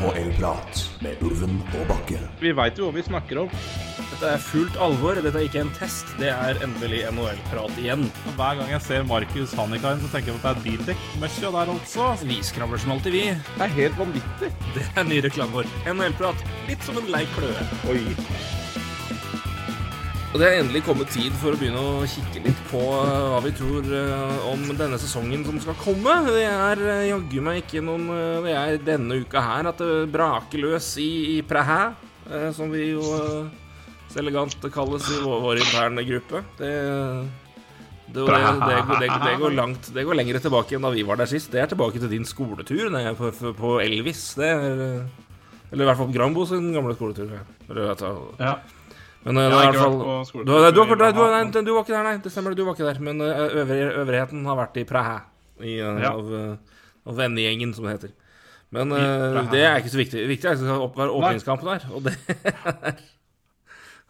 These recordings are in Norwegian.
NHL-prat med Ulven og Bakke. Vi veit jo hva vi snakker om. Dette er fullt alvor. Dette er ikke en test. Det er endelig NHL-prat igjen. Hver gang jeg ser Markus Hannikainen, så tenker jeg på at det er bildekk-møkkja der altså. Vi skravler som alltid, vi. Det er helt vanvittig. Det er ny reklame vår. NHL-prat. Litt som en lei kløe. Oi. Og det er endelig kommet tid for å begynne å kikke litt på eh, hva vi tror eh, om denne sesongen som skal komme. Det er eh, jaggu meg ikke noen Det er denne uka her at det braker løs i, i eh, som vi jo så elegant kalles i vår, vår interne gruppe. Det det, det, det, går- det, det, går langt Det går lengre tilbake enn da vi var der sist. Det er tilbake til din skoletur på, på- på Elvis. Det er Eller i hvert fall Grambo sin gamle skoletur. Eller, Ja. Men eh, Jeg har er ikke vært på skoletur du, nei, du, har- nei, du var ikke der, nei. Det stemmer, du var ikke der. Men eh, øvrig, øvrigheten har vært i Praha. I, eh, Ja. Av, av vennegjengen, som det heter. Men det er ikke så viktig. Viktig er at det skal opp- være åpningskampen der. Og det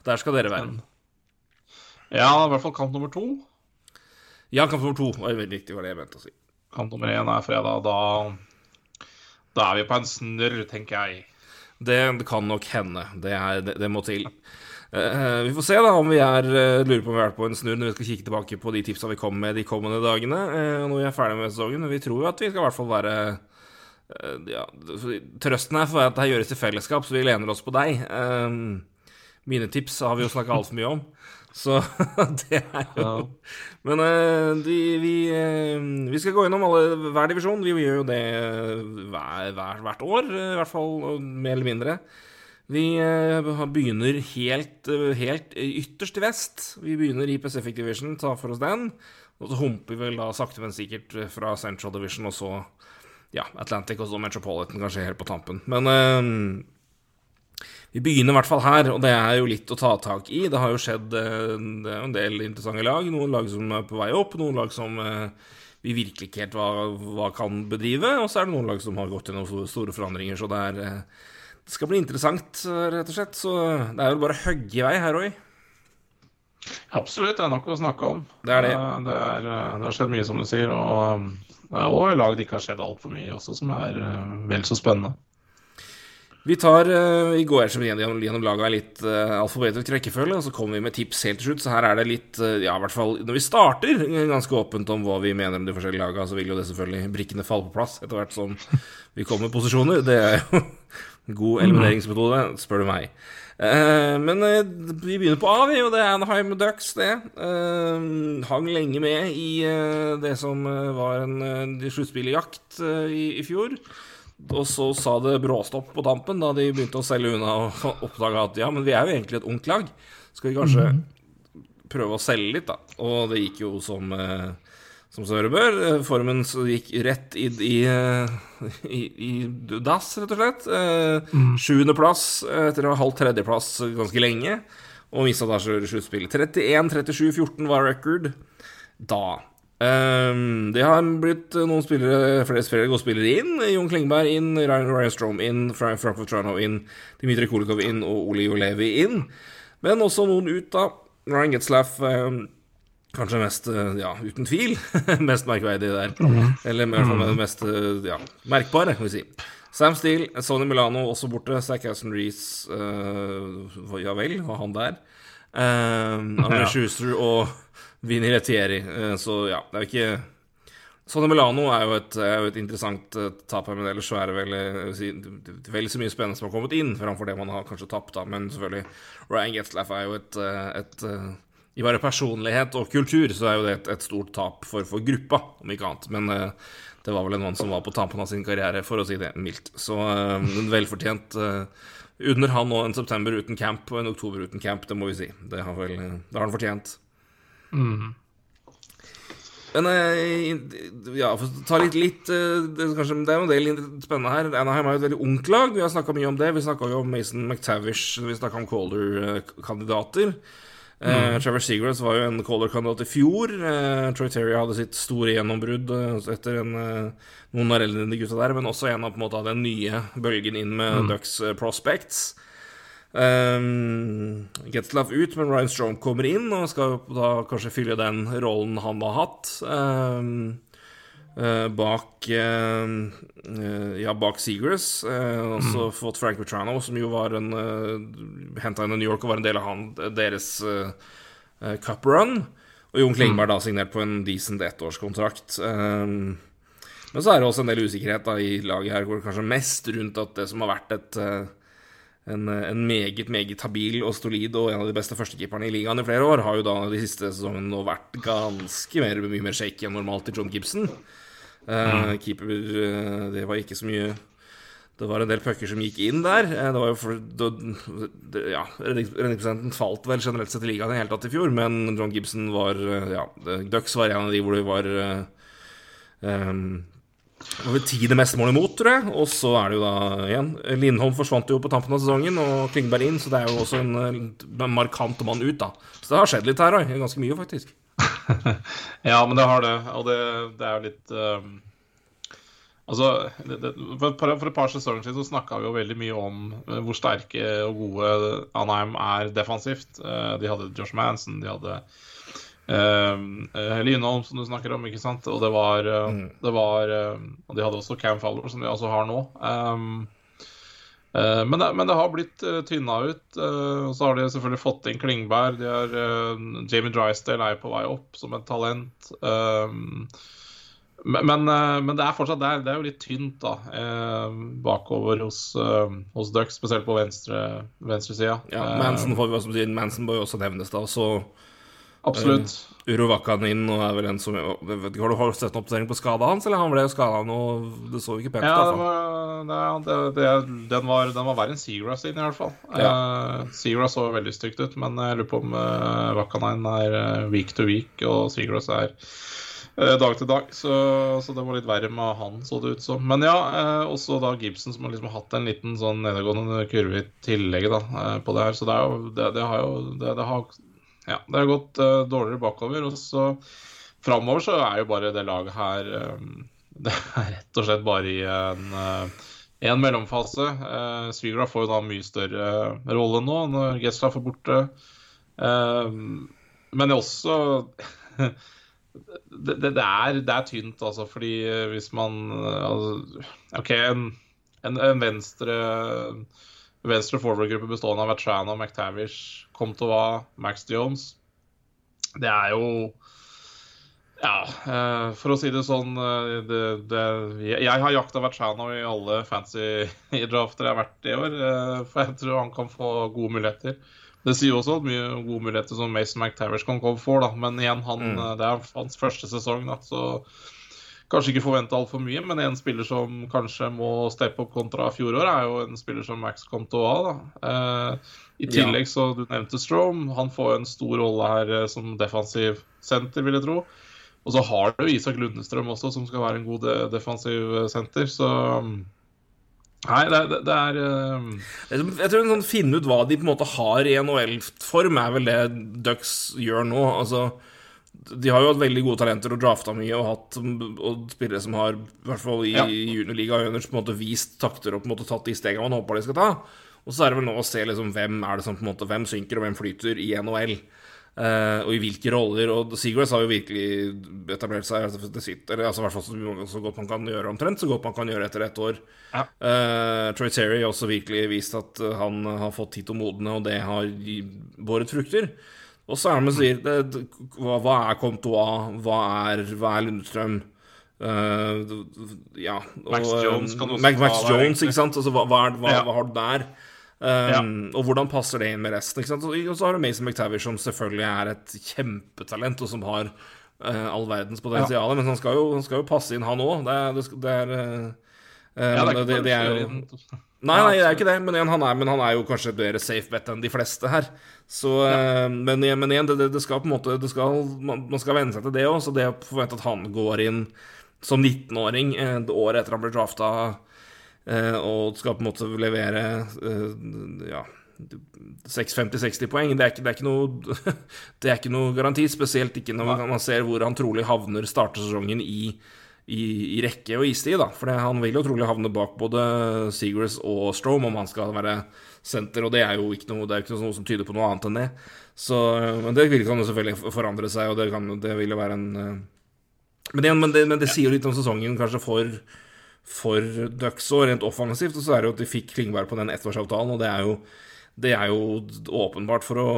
Der skal dere være. ja, i hvert fall kamp nummer to. Ja, kamp nummer to var veldig viktig, var det jeg mente å si. Kamp nummer én er fredag. Da, da er vi på en snørr, tenker jeg. Det, det kan nok hende. Det, er, det, det må til. Eh, vi får se da om vi er uh, lurer på om vi er på en snurr når vi skal kikke tilbake på de tipsa vi kom med de kommende dagene. Uh, når vi er ferdig med sesongen. Men vi tror jo at vi skal i hvert fall være ja, Trøsten er for at det her gjøres i fellesskap, så vi lener oss på deg. Mine tips har vi jo snakka altfor mye om. Så det er jo Ja. Men de, vi, vi skal gå gjennom alle, hver divisjon. Vi gjør jo det hver, hver, hvert år, i hvert fall mer eller mindre. Vi eh, begynner helt, eh, helt ytterst i vest. Vi begynner i Pacific Division, tar for oss den. Og så humper vi vel da sakte, men sikkert eh, fra Central Division og så ja, Atlantic og så Metropolitan, kanskje helt på tampen. Men eh, vi begynner i hvert fall her, og det er jo litt å ta tak i. Det har jo skjedd eh, en del interessante lag. Noen lag som er på vei opp, noen lag som eh, vi virkelig ikke helt hva, hva kan bedrive. Og så er det noen lag som har gått gjennom store- forandringer, så det er Det skal bli interessant, eh, rett og slett. Så det er jo bare å hogge i vei her, òg. Absolutt, det er nok å snakke om. Det er det. Eh, Det, er, eh, det har skjedd mye, som du sier. Og også lag det ikke har skjedd altfor mye også, som er vel så spennende. Vi tar vi går så gjennom, gjennom laga i litt uh, alfabetisk rekkefølge, og så kommer vi med tips helt til slutt. Så her er det litt Ja, i hvert fall når vi starter ganske åpent om hva vi mener om de forskjellige laga, så vil jo det selvfølgelig brikkene falle på plass etter hvert som vi kommer med posisjoner. Det er jo god elimineringsmetode, spør du meg. Eh, men eh, vi begynner på A, vi, og det er Anaheim Ducks, det. Eh, hang lenge med i eh, det som eh, var en eh, i, i fjor. Og så sa det bråstopp på tampen da de begynte å selge unna og oppdaga at ja, men vi er jo egentlig et ungt lag. Skal vi kanskje prøve å selge litt, da? Og det gikk jo som eh, som så høre bør. Eh, Formen gikk rett i, i, eh, i, i dass, rett og slett. Eh, Sjuendeplass etter å ha halvt tredjeplass ganske lenge. Og mista da sluttspillet. 31-37-14 var record da. Um, det har blitt noen spillere, flere, flere gode spillere inn. Jon Klingberg inn, Ryan, Ryan Strom inn, Frank Frank inn, Dmitrij Kolikov inn og Oli Olevi inn. Men også noen ut, da. Ryan Getzlaff um, kanskje mest, uh, ja, uten tvil, mest merkverdige der. Eller i hvert fall mest uh, ja, merkbare, kan vi si. Sam Steele, Sonny Milano også borte. Zack Aston Reece, uh, ja vel, var han der? Uh, Andre Ja. Schuster og Vinni Retieri. Uh, så ja, det er jo ikke Sonny Milano er jo et, er jo et interessant uh, tap her, men ellers så er det vel, si, vel så mye spennende som har kommet inn, framfor det man har kanskje tapt, da. Men selvfølgelig, Ryan Getzlaff er jo et, et I bare personlighet og kultur så er jo det et, et stort tap for, for gruppa, om ikke annet. Men uh, det var vel en mann som var på tampen av sin karriere, for å si det mildt. Så uh, en velfortjent uh, under han og en september uten camp og en oktober uten camp, det må vi si. Det har, vel, det har han fortjent. Men eh, ja, for å ta litt, litt det, er kanskje, det er jo en del spennende her. Anaheim er jo et veldig ungt lag. Vi har snakka mye om det. Vi snakka jo om Mason McTavish, vi snakka om Calder-kandidater. Eh, Trevor Seagrass var jo en caller-kandidat i fjor. Uh, Troy Terry hadde sitt store gjennombrudd eh, etter en, noen av eldre gutta der, men også en av på en måte den nye bølgen inn med Ducks eh, prospects. Um, Getzlaff ut, men Ryan Strong kommer inn og skal da kanskje fylle den rollen han har hatt. Um, bak eh, eh, Ja, bak Seagrass. Og så fått Frank Petrano, som jo var en uh, Henta inn i New York og var en del av han, deres cup run. Og Jon Klingberg da signert på en decent ettårskontrakt. Men så er det også en del usikkerhet da i laget her, hvor det kanskje mest rundt at det som har vært et en, en, meget, meget habil og stolid og en av de beste førstekeeperne i ligaen i flere år, har jo da de siste sesongene nå vært ganske mer, mye mer shaky enn normalt til John Gibson. Uh, keeper Det var ikke så mye Det var en del pucker som gikk inn der. Det var jo for, det, Ja, redningsprosenten falt vel generelt sett i ligaen i hele tatt i fjor, men John Gibson var Ja, Ducks var en av de hvor det var um, det var vel tiende meste mål imot, tror jeg. Og så er det jo da igjen Lindholm forsvant jo på tampen av sesongen, og Klingberg inn, så det er jo også en, en markant mann ut, da. Så det har skjedd litt her òg. Ganske mye, faktisk. ja, men det har det. Og det, det er jo litt um, Altså, det, det, for, for, et par sesonger siden så snakka vi jo veldig mye om uh, hvor sterke og gode Anheim er defensivt. De hadde Josh Manson, de hadde uh, Lynholm, som du snakker om, ikke sant. Og det var, mm. det var Og de hadde også Cam Fowler, som de altså har nå. Um, men det, men, det, har blitt uh, tynna ut. Uh, og så har de selvfølgelig fått inn Klingberg. De har, uh, Jamie Drysdale er på vei opp som et talent. Men, men, det er fortsatt det er, det er jo litt tynt da, bakover hos, hos Ducks, spesielt på venstre, venstresida. Ja, Manson, får vi også, Manson bør jo også nevnes, da. Så Absolutt. Uh, Vakanin og er vel en som vet ikke, Har du sett en oppdatering på skada hans, eller han ble skada nå? Det så ikke pent. Ja, det, det, den, var, den var verre enn Seagrass inn, i hvert fall. Ja. Uh, Seagrass så veldig stygt ut, men jeg lurer på om uh, Vakanin er week to week, og Seagrass er dag til dag. Så, så, det var litt verre med han, så det ut som. Men ja, også da Gibson, som har liksom hatt en liten sånn nedadgående kurve i tillegg da, på det her. Så det, jo, det, det har jo det har ja, det har gått uh, dårligere bakover. Og så framover så er jo bare det laget her um, Det er rett og slett bare i en, uh, en mellomfase. Uh, Svigra får jo da mye større rolle nå når Gessla får borte. Uh, men også det, det, det, er, det, er, tynt, altså, fordi hvis man altså, OK, en, en, en venstre Venstre forward-gruppe bestående av Vetrano, McTavish, Comtova, Max Jones. Det er jo Ja, eh, for å si det sånn eh, det, det, Jeg har jakta Vachano i alle fancy drafter jeg har vært i år, eh, for jeg tror han kan få gode muligheter. Det sier også mye gode muligheter som Mason McTavish kan komme for, da. men igjen, han, mm. det er hans første sesong. Da, så kanskje ikke forvente altfor mye, men en spiller som kanskje må steppe opp kontra fjoråret, er jo en spiller som Max Contoa. Eh, I tillegg, ja. så du nevnte Strom. Han får en stor rolle her eh, som defensiv senter, vil jeg tro. Og så har du Isak Lundestrøm også, som skal være en god de defensiv senter. Så Nei, det, det, det er uh... Jeg tror en sånn finne ut hva de på en måte har i NHL-form, er vel det Ducks gjør nå. Altså de har jo hatt veldig gode talenter og drafta mye og hatt og spillere som har, i hvert fall i ja. juniorligaen, på en måte vist takter og på en måte tatt de stegene man håper de skal ta. Og så er det vel nå å se liksom hvem er det som på en måte, hvem synker og hvem flyter i NHL. Uh, eh, og i hvilke roller. Og Seagrass har jo virkelig etablert seg altså, det sitter, altså, hvert fall så, så, godt man kan gjøre omtrent, så godt man kan gjøre etter ett år. Ja. Uh, Troy Terry har også virkelig vist at han har fått tid til å modne, og det har båret frukter. Og så er det med sier det, hva, hva, er Contoa? Hva er, hva er Lundstrøm? Uh, ja og, Max Jones kan også Max, Max Jones, ikke sant? Altså, hva, hva, ja. hva har du der? Um, ja. Og hvordan passer det inn med resten? Ikke sant? Og så har du Mason McTavish, som selvfølgelig er et kjempetalent, og som har uh, all verdens potensial. Ja. Men han skal, jo, han skal, jo, passe inn, han òg. Det, det, det, er uh, ja, det, det, det er jo Nei, nei, det er ikke det, men, igjen, han, er, men han er jo kanskje bedre safe bet enn de fleste her. Så, ja. Eh, men, men, igjen, det, det, skal på en måte skal, Man skal venne seg til det òg, så det å forvente at han går inn som 19-åring et det året etter han ble drafta eh, og skal på en måte levere ja 50-60 poeng, det er, ikke, det, er ikke noe, det er ikke noe garanti. Spesielt ikke når man ser hvor han trolig havner startesesongen i i, i, rekke og istid, da. For han vil jo trolig havne bak både Seagrass og Strome om han skal være senter, og det er jo ikke noe, det er ikke noe som tyder på noe annet enn det. Så, men det kan jo selvfølgelig forandre seg, og det, kan, det vil jo være en, Men, igjen, men, det, men det sier jo litt om sesongen kanskje for, for Ducks og rent offensivt. Og så er det jo at de fikk Klingberg på den ettårsavtalen, og det er jo det er jo åpenbart for å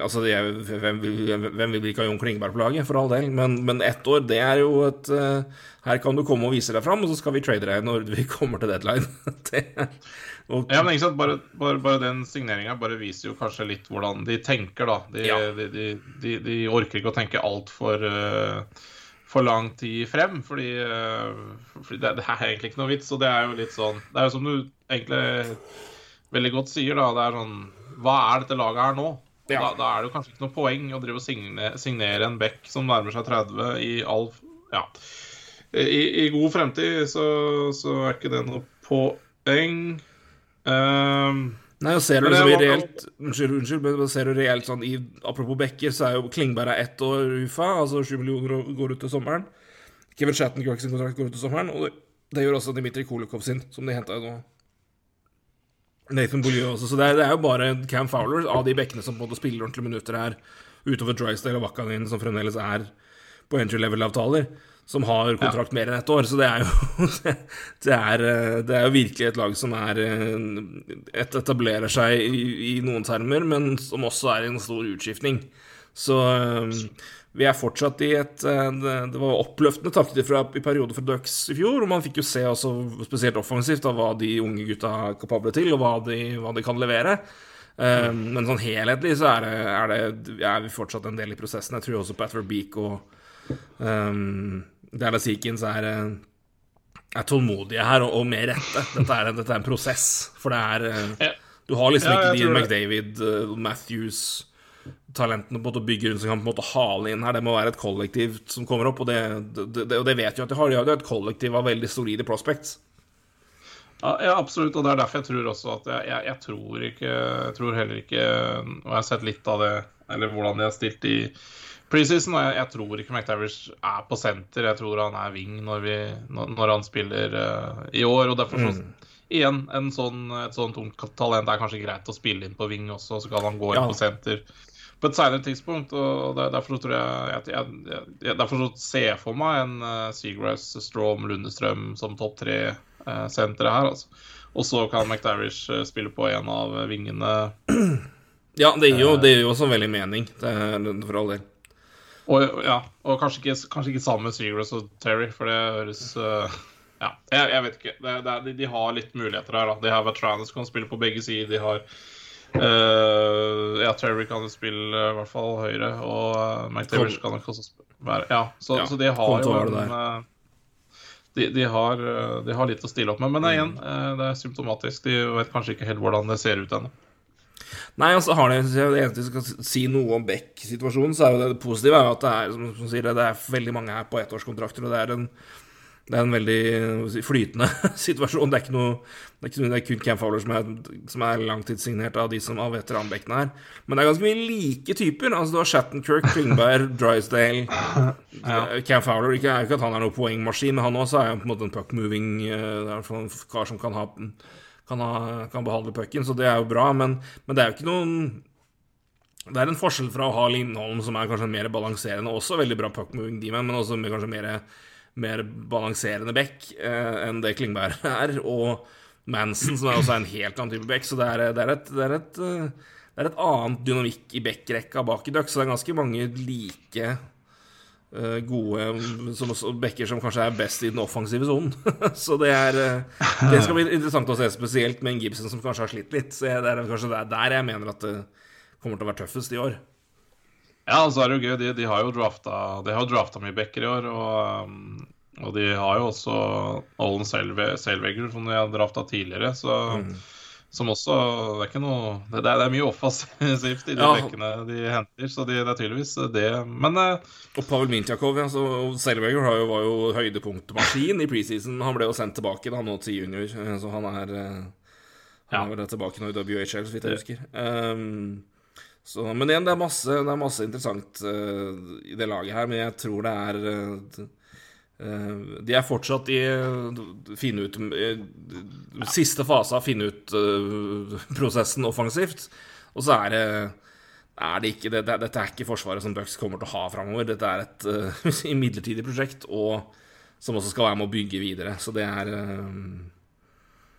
Altså, er, hvem, vil, hvem vil ikke ha Jon Klingberg på laget, for all del, men, men ett år, det er jo et uh, Her kan du komme og vise deg fram, og så skal vi trade deg når vi kommer til deadline. det, og, ja, men ikke sant, bare, bare, bare den signeringa viser jo kanskje litt hvordan de tenker, da. De, ja. de, de, de orker ikke å tenke altfor uh, for lang tid frem, fordi, uh, fordi det, det, er egentlig ikke noe vits. Og det er jo litt sånn Det er jo som du egentlig veldig godt sier, da. Det er sånn Hva er dette laget her nå? Ja. Da, da, er det jo kanskje ikke noe poeng å drive og signere, signere en back som nærmer seg 30 i all Ja. I, i god fremtid så, så, er ikke det noe poeng. Um, Nei, og ser du liksom i reelt Unnskyld, unnskyld, men ser du reelt sånn i Apropos Bekker, så er jo Klingberg er ett år UFA, altså sju millioner går ut til sommeren. Kevin sin kontrakt går ut til sommeren, og det, det gjør også Dmitrij Kolikov sin, som de henta nå Nathan Beaulieu også. Så det er, det er, jo bare Cam Fowler av de bekkene som på en måte spiller ordentlige minutter her, utover Drysdale og Wakanin, som fremdeles er på entry level-avtaler, som har kontrakt ja. mer enn ett år. Så det er jo det er, det er jo virkelig et lag som er et etablerer seg i, i noen termer, men som også er i en stor utskiftning. Så vi er fortsatt i et eh, Det var oppløftende takter fra, i perioder fra Ducks i fjor, og man fikk jo se også spesielt offensivt av hva de unge gutta er kapable til, og hva de, hva de kan levere. Mm. men sånn helhetlig så er, det, er, det, er, vi fortsatt en del i prosessen. Jeg tror også Patrick Beak og um, Dallas Eakins er, er tålmodige her, og, og med rette. Dette er, dette er, en prosess, for det er Du har liksom ikke Dean McDavid, Matthews talentene på å bygge rundt som kan på en måte hale inn her. Det må være et kollektiv som kommer opp, og det, det, det, det vet jo at de har. De har jo et kollektiv av veldig solide prospects. Ja, absolutt, og det er derfor jeg tror også at jeg, jeg, jeg tror ikke Jeg tror heller ikke Og jeg har sett litt av det, eller hvordan de har stilt i preseason, og jeg, jeg tror ikke McTavish er på senter. Jeg tror han er wing når, vi, når, når han spiller uh, i år, og derfor så mm. Igjen, sånn, et sånn tungt talent er kanskje greit å spille inn på wing også, så kan han gå inn ja. på senter på et senere tidspunkt. og Derfor tror jeg, jeg, jeg, jeg derfor ser jeg for meg en uh, Seagrass, Strom, Lundestrøm som topp tre-sentre uh, her. altså. Og så kan McDarish uh, spille på en av vingene. Ja, det gir jo, det gir jo også veldig mening, det, for all del. Og, ja, og kanskje ikke, kanskje ikke sammen med Seagrass og Terry, for det høres uh, Ja, jeg, jeg, vet ikke. Det, det, de, de, har litt muligheter her. da. De har Vetranes som kan spille på begge sider. De har Uh, ja, Terry kan jo spille uh, i hvert fall høyre, og uh, McTavish kan nok også være Ja, så, ja, så de har jo en de, de, har, de, har, litt å stille opp med. Men igjen, det er symptomatisk. De vet kanskje ikke helt hvordan det ser ut ennå. Nei, altså har det, det eneste vi skal si noe om Beck-situasjonen, så er jo det, det positive er jo at det er, som, som sier, det er veldig mange her på ettårskontrakter, og det er en det er en veldig flytende situasjon. Det er noe Det er, ikke det er kun Cam Fowler som er, som er langtidssignert av de som av veteranbekkene her. Men det er ganske mye like typer. Altså Du har Shattenkirk, Klingberg, Drysdale ja. Cam Fowler ikke, er ikke at han er noen poengmaskin, men han også er jo på en måte en puck-moving en kar som kan, ha, kan, ha, kan behandle pucken, så det er jo bra. Men, men, det er jo ikke noen Det er en forskjell fra å ha Lindholm, som er kanskje mer balanserende, også veldig bra puck-moving, men også med kanskje mer mer balanserende back eh, enn det Klingberg er. Og Manson, som er også en helt annen type back. Så det er, det er, et, det er et, eh, det er et annet dynamikk i backrekka bak i Duck. Så det er ganske mange like uh, gode som, backer som kanskje er best i den offensive sonen. så det er Det skal bli interessant å se, spesielt med en Gibson som kanskje har slitt litt. Så det er kanskje der jeg mener at det kommer til å være tøffest i år. Ja, så er det jo gøy. De, de har jo drafta, de har drafta mye backer i år. Og, um, og, de har jo også Ollen Selvegger, som de har drafta tidligere. Så, mm. Som også Det er ikke noe Det, det er, mye offensivt i de ja. bekkene de henter, så de, det er tydeligvis det. Men uh, Og Pavel Mintjakov, ja, så Sailvegger var jo høydepunktmaskin i preseason. Han ble jo sendt tilbake da nå til junior, eh, så han er uh, Han ja. er tilbake nå i WHL, så vidt jeg husker. Um, så, men igjen, det er masse, det er masse interessant uh, i det laget her, men jeg tror det er uh, De er fortsatt i finne ut Siste fase av finne ut-prosessen offensivt. Og så er det er det ikke det, det, Dette er ikke forsvaret som Bucks kommer til å ha framover. Dette er et uh, midlertidig prosjekt, og som også skal være med å bygge videre. Så det er uh,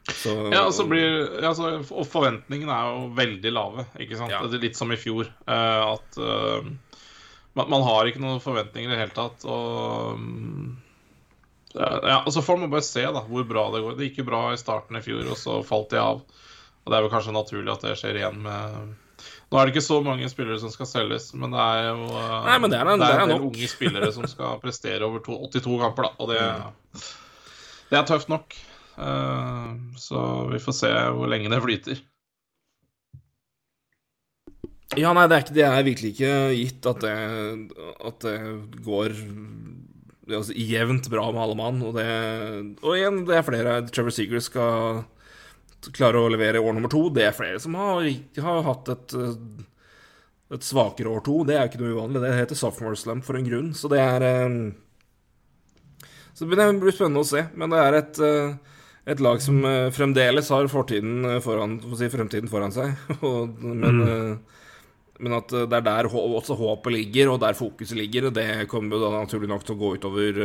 så, Ja, og så blir altså, Og forventningene er jo veldig lave, ikke sant? Ja. Litt som i fjor. Uh, at uh, man, man har ikke noen forventninger i det hele tatt. Og mm, ja, og så får man bare se da, hvor bra det går. Det gikk jo bra i starten i fjor, og så falt de av. Og det er vel kanskje naturlig at det skjer igjen med Nå er det ikke så mange spillere som skal selges, men det er jo uh, Nei, men det er en- det er det er en del unge spillere som skal prestere over to, 82 kamper, da. Og det, det er tøft nok. Eh, så vi får se hvor lenge det flyter. Ja, nei, det er, ikke, det er virkelig ikke gitt at det, at det går altså, jevnt bra med alle mann. Og, det, og igjen, det er flere. Trevor Seager skal klare å levere år nummer to. Det er flere som har, har hatt et, et svakere år to. Det er ikke noe uvanlig. Det heter sophomore slump for en grunn. Så det er eh, Så det blir spennende å se. Men det er et eh, et lag som eh, fremdeles har fortiden eh, foran, for å si, fremtiden foran seg. Og, men, eh, men at det er der også håpet ligger, og der fokuset ligger. Og det kommer jo da naturlig nok til å gå utover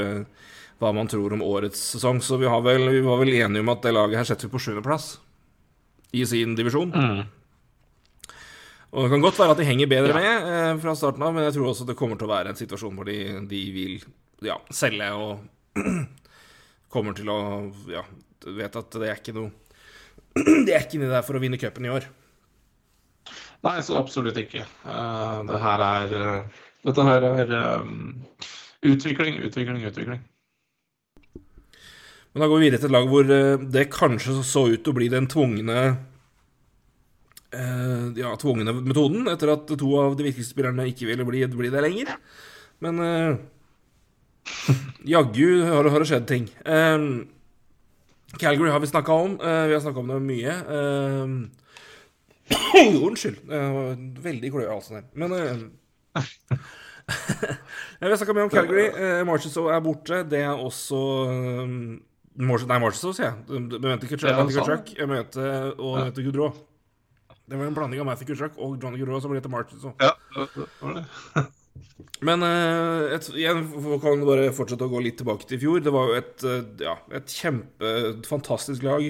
hva man tror om årets sesong. Så vi, har vel, vi var vel enige om at det laget her setter vi på sjuendeplass i sin divisjon. Og det kan godt være at de henger bedre med eh, fra starten av, men jeg tror også det kommer til å være en situasjon hvor de, de vil ja, selge og kommer til å Ja, vet at det er ikke noe De er ikke inni der for å vinne cupen i år. Nei, så absolutt ikke. Uh, det her er uh, Dette her er eh, utvikling, utvikling, utvikling. Men da går vi videre til et lag hvor det kanskje så ut til å bli den tvungne Ja, tvungne metoden, etter at to av de viktigste spillerne ikke ville bli, bli der lenger. Men uh, jaggu har, det- har det skjedd ting. Eh, Calgary har vi snakka om. eh, vi har snakka om det mye. Eh, unnskyld. Var veldig kløe i halsen her. Men eh, Vi har snakka mye om Calgary. Uh, Marchessault er borte. Det er også um, March Nei, Marchessault, sier jeg. Du- mente Kutchuk. Jeg møter og ja. mente Goudreau. Det var en blanding av Matthew Kutchuk og Johnny Goudreau som ble til Marchessault. Ja, det var det. Men eh, et, igjen kan bare fortsette å gå litt tilbake til i fjor. Det var jo et, eh, ja, et kjempe fantastisk lag.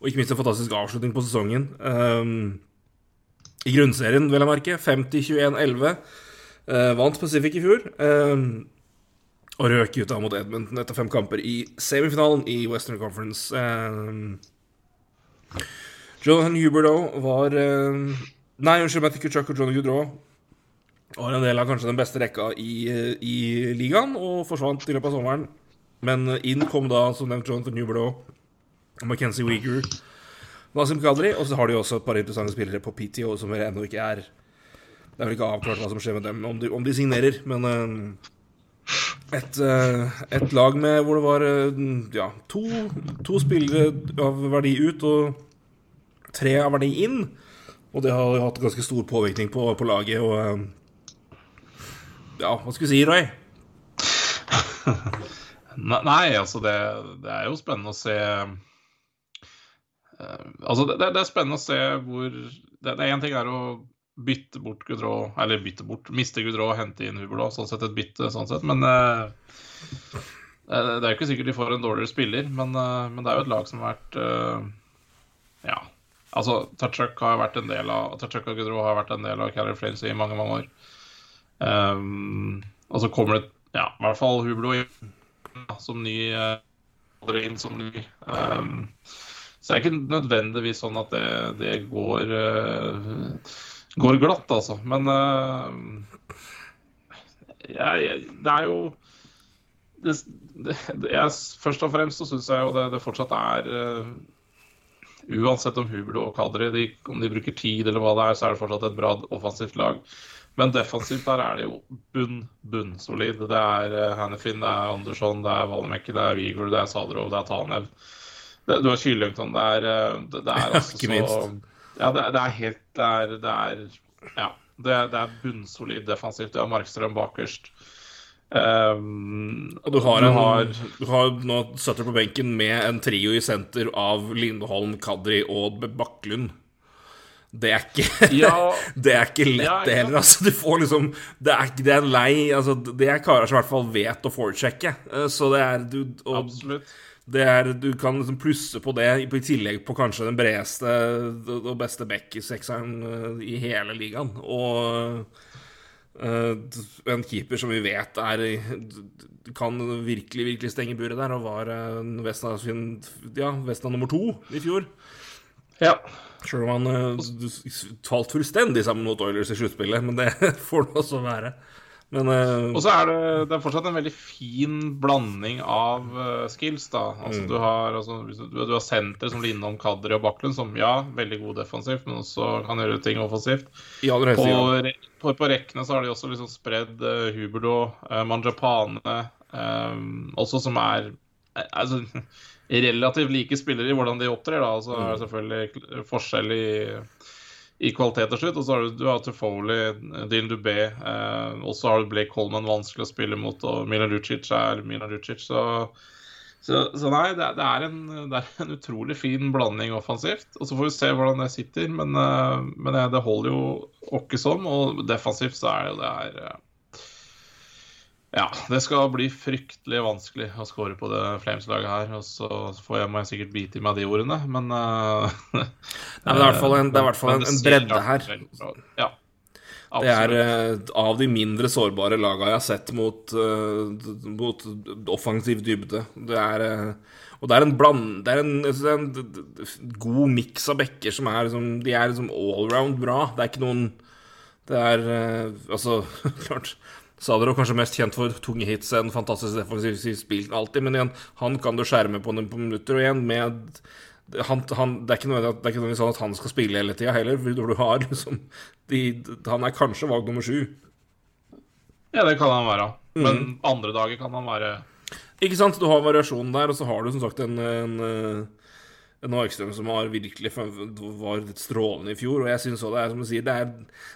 Og ikke minst en fantastisk avslutning på sesongen. Um, I grunnserien, vel å merke. 50-21-11. Uh, vant Pacific i fjor. Um, og røk ut da mot Edmonton etter fem kamper i semifinalen i Western Conference. Um, Jonathan Huberdo var eh, Nei, unnskyld, Matthew Kuchak og Johnny Goudreau var en del av kanskje den beste rekka i, i ligaen, og forsvant i løpet av sommeren. Men inn kom da, som nevnt, Jonathan Newblow, McKenzie Weeger. Nasim Kadri, og så har de også et par interessante spillere på PTO som vel ennå ikke er Det er vel ikke avklart hva som skjer med dem, om de, om de signerer, men eh, et, eh, et lag med hvor det var eh, ja, to, to spillere av verdi ut og tre av verdi inn. Og det har hatt ganske stor påvirkning på, på laget. Og ja, hva skal du si, Roy? Nei, altså det, det er jo spennende å se eh, Altså, det, det er spennende å se hvor Det det er én ting er å bytte bort Gudrå, eller bytte bort, miste Gudrå og hente inn Hubelå, Sånn sett et bytte, sånn sett. Men eh, det er jo ikke sikkert de får en dårligere spiller, men, uh, men det er jo et lag som har vært uh, Ja. Altså, Tachuk har vært en del av Tachuk og Gudrå har vært en del av Carrier Flames i mange, mange år. Um, og så kommer det ja, i hvert fall Hublo som ny uh, inn som ny. Um, så det er ikke nødvendigvis sånn at det, det går uh, går glatt, altså. Men uh, jeg, jeg, det er jo det, det, jeg, Først og fremst så syns jeg jo det, det fortsatt er eh, Uansett om Hublo og Kadri de, om de bruker tid eller hva det er, så er det fortsatt et bra offensivt lag. Men defensivt der er det jo bunn, bunnsolid. Det er uh, Hannifin, det er Andersson, det er Valmekke, det er Vigor, det er Sadrov, det er Tanev. Det, du har Kylington. Det er, eh, det, det er altså Ikke så. Ja, det, det er helt Det er, det er Ja. Det, det er bunnsolid defensivt. Du har Markstrøm bakerst. Um, Og du har, en, har du har nå Sutter på benken med en trio i senter av Lindholm, Kadri og Bakklund. Det er ikke, Ja. det er ikke lett, Ja, det heller. Altså, du får liksom Det er, det er lei altså, Det er karer som i hvert fall vet å foresjekke. Eh, Så det er du, og det er, Du kan liksom plusse på det, i tillegg på kanskje den bredeste og beste back i sekseren eh, i hele ligaen. Og uh, en keeper som vi vet er kan virkelig virkelig stenge buret der, og var Vesna, ja, nummer to i fjor. Ja. Sjøl om han eh, falt fullstendig sammen mot Oilers i sluttspillet, men det får det også være. Men uh, Og så er det, det er fortsatt en veldig fin blanding av uh, skills, da. Altså, Mm. du har, altså, du, du har sentre som Lindholm, Kadri og Baklund, som ja, veldig god defensivt, men også kan gjøre ting offensivt. høyeste På, re- på, på rekkene så har de også liksom spredd uh, Huberdo, uh, Manjapane, eh, også som er altså, relativt like spillere i hvordan de opptrer. da, og Så er det selvfølgelig forskjell i, i kvalitet til slutt. Og så har du, du har Tufoli, Dylan Dubé, eh, og så har du Blake Coleman vanskelig å spille mot, og Milan Lucic er Milan Lucic. Så, så, så nei, det, er- det, er en, det er en utrolig fin blanding offensivt. Og så får vi se hvordan det sitter, men, eh, men det, det holder jo åkke som. Og defensivt så er jo det her eh, Ja, det skal bli fryktelig vanskelig å score på det Flames-laget her. Og så får jeg, meg sikkert bite i meg de ordene, men uh, Nei, men det er i hvert fall en, fall en, en bredde her. Ja. Det er eh, av de mindre sårbare laga jeg har sett mot, uh, mot offensiv dybde. Det er eh, Og det er en bland... Det er en, det er en god miks av bekker som er liksom De er liksom allround bra. Det er ikke noen Det er eh, Altså, klart Sadro er kanskje mest kjent for tunge hits, en fantastisk defensiv spill alltid, men igjen, han kan du skjerme på, noen minutter, og igjen med han, han, det er ikke er nødvendigvis sånn at han skal spille hele tida heller, når du har liksom de, Han er kanskje valg nummer sju. Ja, det kan han være. Men Mm. andre dager kan han være Ikke sant? Du har variasjonen der, og så har du som sagt en, en, eh, en Markstrøm som har virkelig var strålende i fjor. Og jeg synes òg det er som du sier, det er,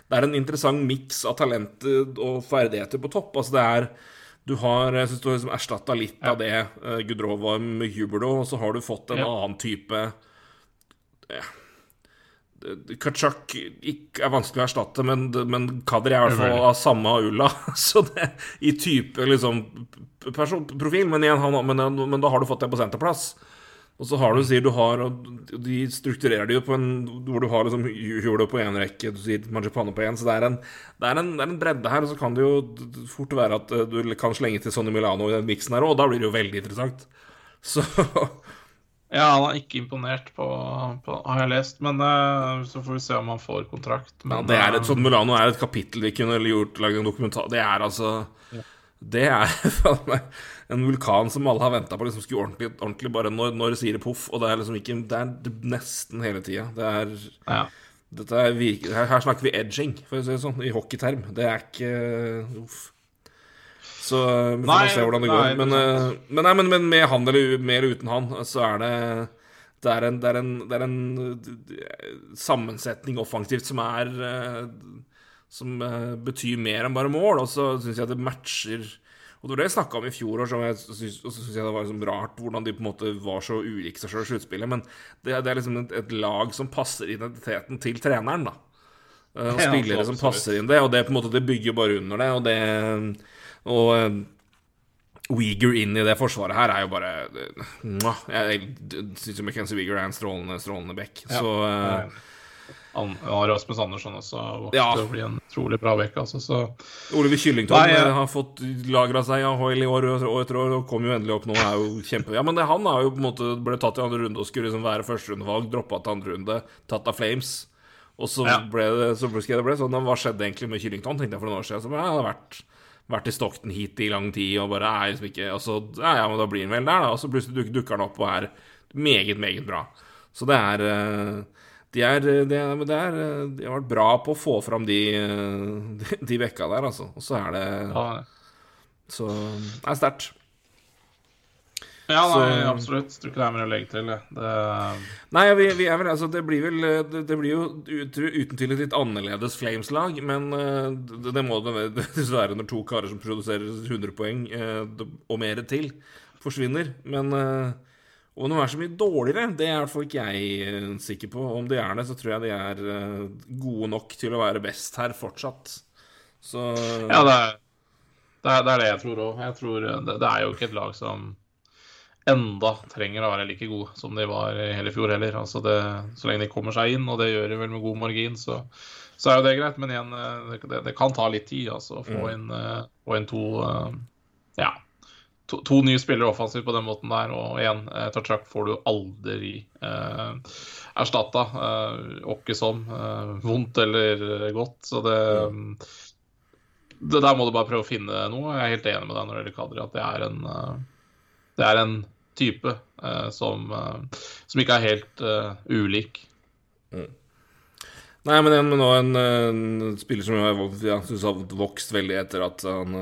det er en interessant miks av talenter og ferdigheter på topp. Altså det er du har, jeg synes du har liksom erstatta litt av det uh, Gudrov var med Huberdo, og så har du fått en Ja. annen type ja. Kachak er vanskelig å erstatte, men, men Kadri er i hvert fall av samme ulla. Så det i type liksom person, profil, men, igjen, han, men, men da har du fått det på senterplass. Og så har du, sier du har og De strukturerer det jo på en Hvor du har liksom hjulet på én rekke, du sier Manjapane på én. Så det er, en, det, er en, det er en bredde her. Og så kan det jo fort være at eh, du kan slenge til Sonny Milano i den miksen her òg, og da blir det jo veldig interessant. Så Ja, han er ikke imponert på, på har jeg lest, men eh, så får vi se om han får kontrakt. ja, det er et, sånn Milano er et kapittel vi kunne gjort lagd en dokumentar Det er altså Det er faen meg en vulkan som alle har venta på liksom skulle ordentlig, ordentlig bare når, når det sier det poff. Og det er liksom ikke Det er nesten hele tida. Det er ja. Dette er virke, her, her snakker vi edging, for å si det sånn, i hockeyterm. Det er ikke Uff. Så vi får Nei, se hvordan det nei, går. Men, det er eh, men, nei, men, men med han eller med eller uten han, så er det det er en, det er en, det er en eh, sammensetning offensivt som er eh, Som betyr mer enn bare mål. Og så syns jeg det matcher Og det var det jeg snakka om i fjor, og så syns synes jeg det var liksom rart hvordan de på en måte var så ulike seg sjøl i sluttspillet. Men det, det er liksom et, et lag som passer identiteten til treneren, da. Eh, Og Ja, spillere som passer inn det, og det på en måte det bygger bare under det. Og det Og Weeger Uyghur inn i det forsvaret her er jo bare eh. Jeg syns jo McKenzie Uyghur er en strålende, strålende back. Ja. Så eh, og Rasmus Andersson også vokste vokst Ja. å bli en utrolig bra bekk. Altså, så Oliver Kyllington Nei, jeg- eh, har fått lagra seg av Hoyle i år og etter år, og kom jo endelig opp nå. Er jo kjempe... Ja, men det, han har jo på en måte ble tatt i andre runde og skulle liksom være førsterundevalg, droppa til andre runde, tatt av Flames. Og så Ja. ble det så ble det ble sånn, Hva skjedde egentlig med Kyllington, tenkte jeg for noen år siden. Så ja, han har vært, vært i Stockton hit i lang tid og bare er liksom ikke Og så ja, ja, men da blir han vel der, da. Og så plutselig dukker han opp og er meget, meget bra. Så det er eh, de, er, de, er, de, er, eh, de har vært bra på å få fram de, eh, de, bekka der, altså. Og så er det ja, Så det er sterkt. ja nei, Så- absolutt. Tror ikke det er mer å legge til. det. Nei, vi, vi vel, altså, det blir vel Det, det blir jo ut, uten tvil et litt annerledes Flames-lag, men eh, det, det må det nødvendigvis være når to karer som produserer 100 poeng eh, og mer til, forsvinner. Men eh, Om de er så mye dårligere, det er i hvert fall ikke jeg eh, sikker på. Om de er det, så tror jeg de er eh, gode nok til å være best her fortsatt. Så Ja, det er det, er, det, er det jeg tror òg. Jeg tror eh, det, det er jo ikke et lag som enda trenger å være like gode som de var i hele fjor heller. Altså det, så lenge de kommer seg inn, og det gjør de vel med god margin, så, så er jo det greit. Men igjen, det, det kan ta litt tid altså, å få inn, eh, få inn to ja, to, to, nye spillere offensivt på den måten der. Og igjen, Tachak får du aldri eh, erstatta. Eh, Åkke som. Eh, vondt eller godt. Så det mm det der må du bare prøve å finne noe. Jeg er helt enig med deg når det gjelder Kadri, at det er en, uh, det er en type uh, som, som, ikke er helt ulik. Mm. Nei, men, en, nå en, en, spiller som jeg jeg syns har vokst veldig etter at han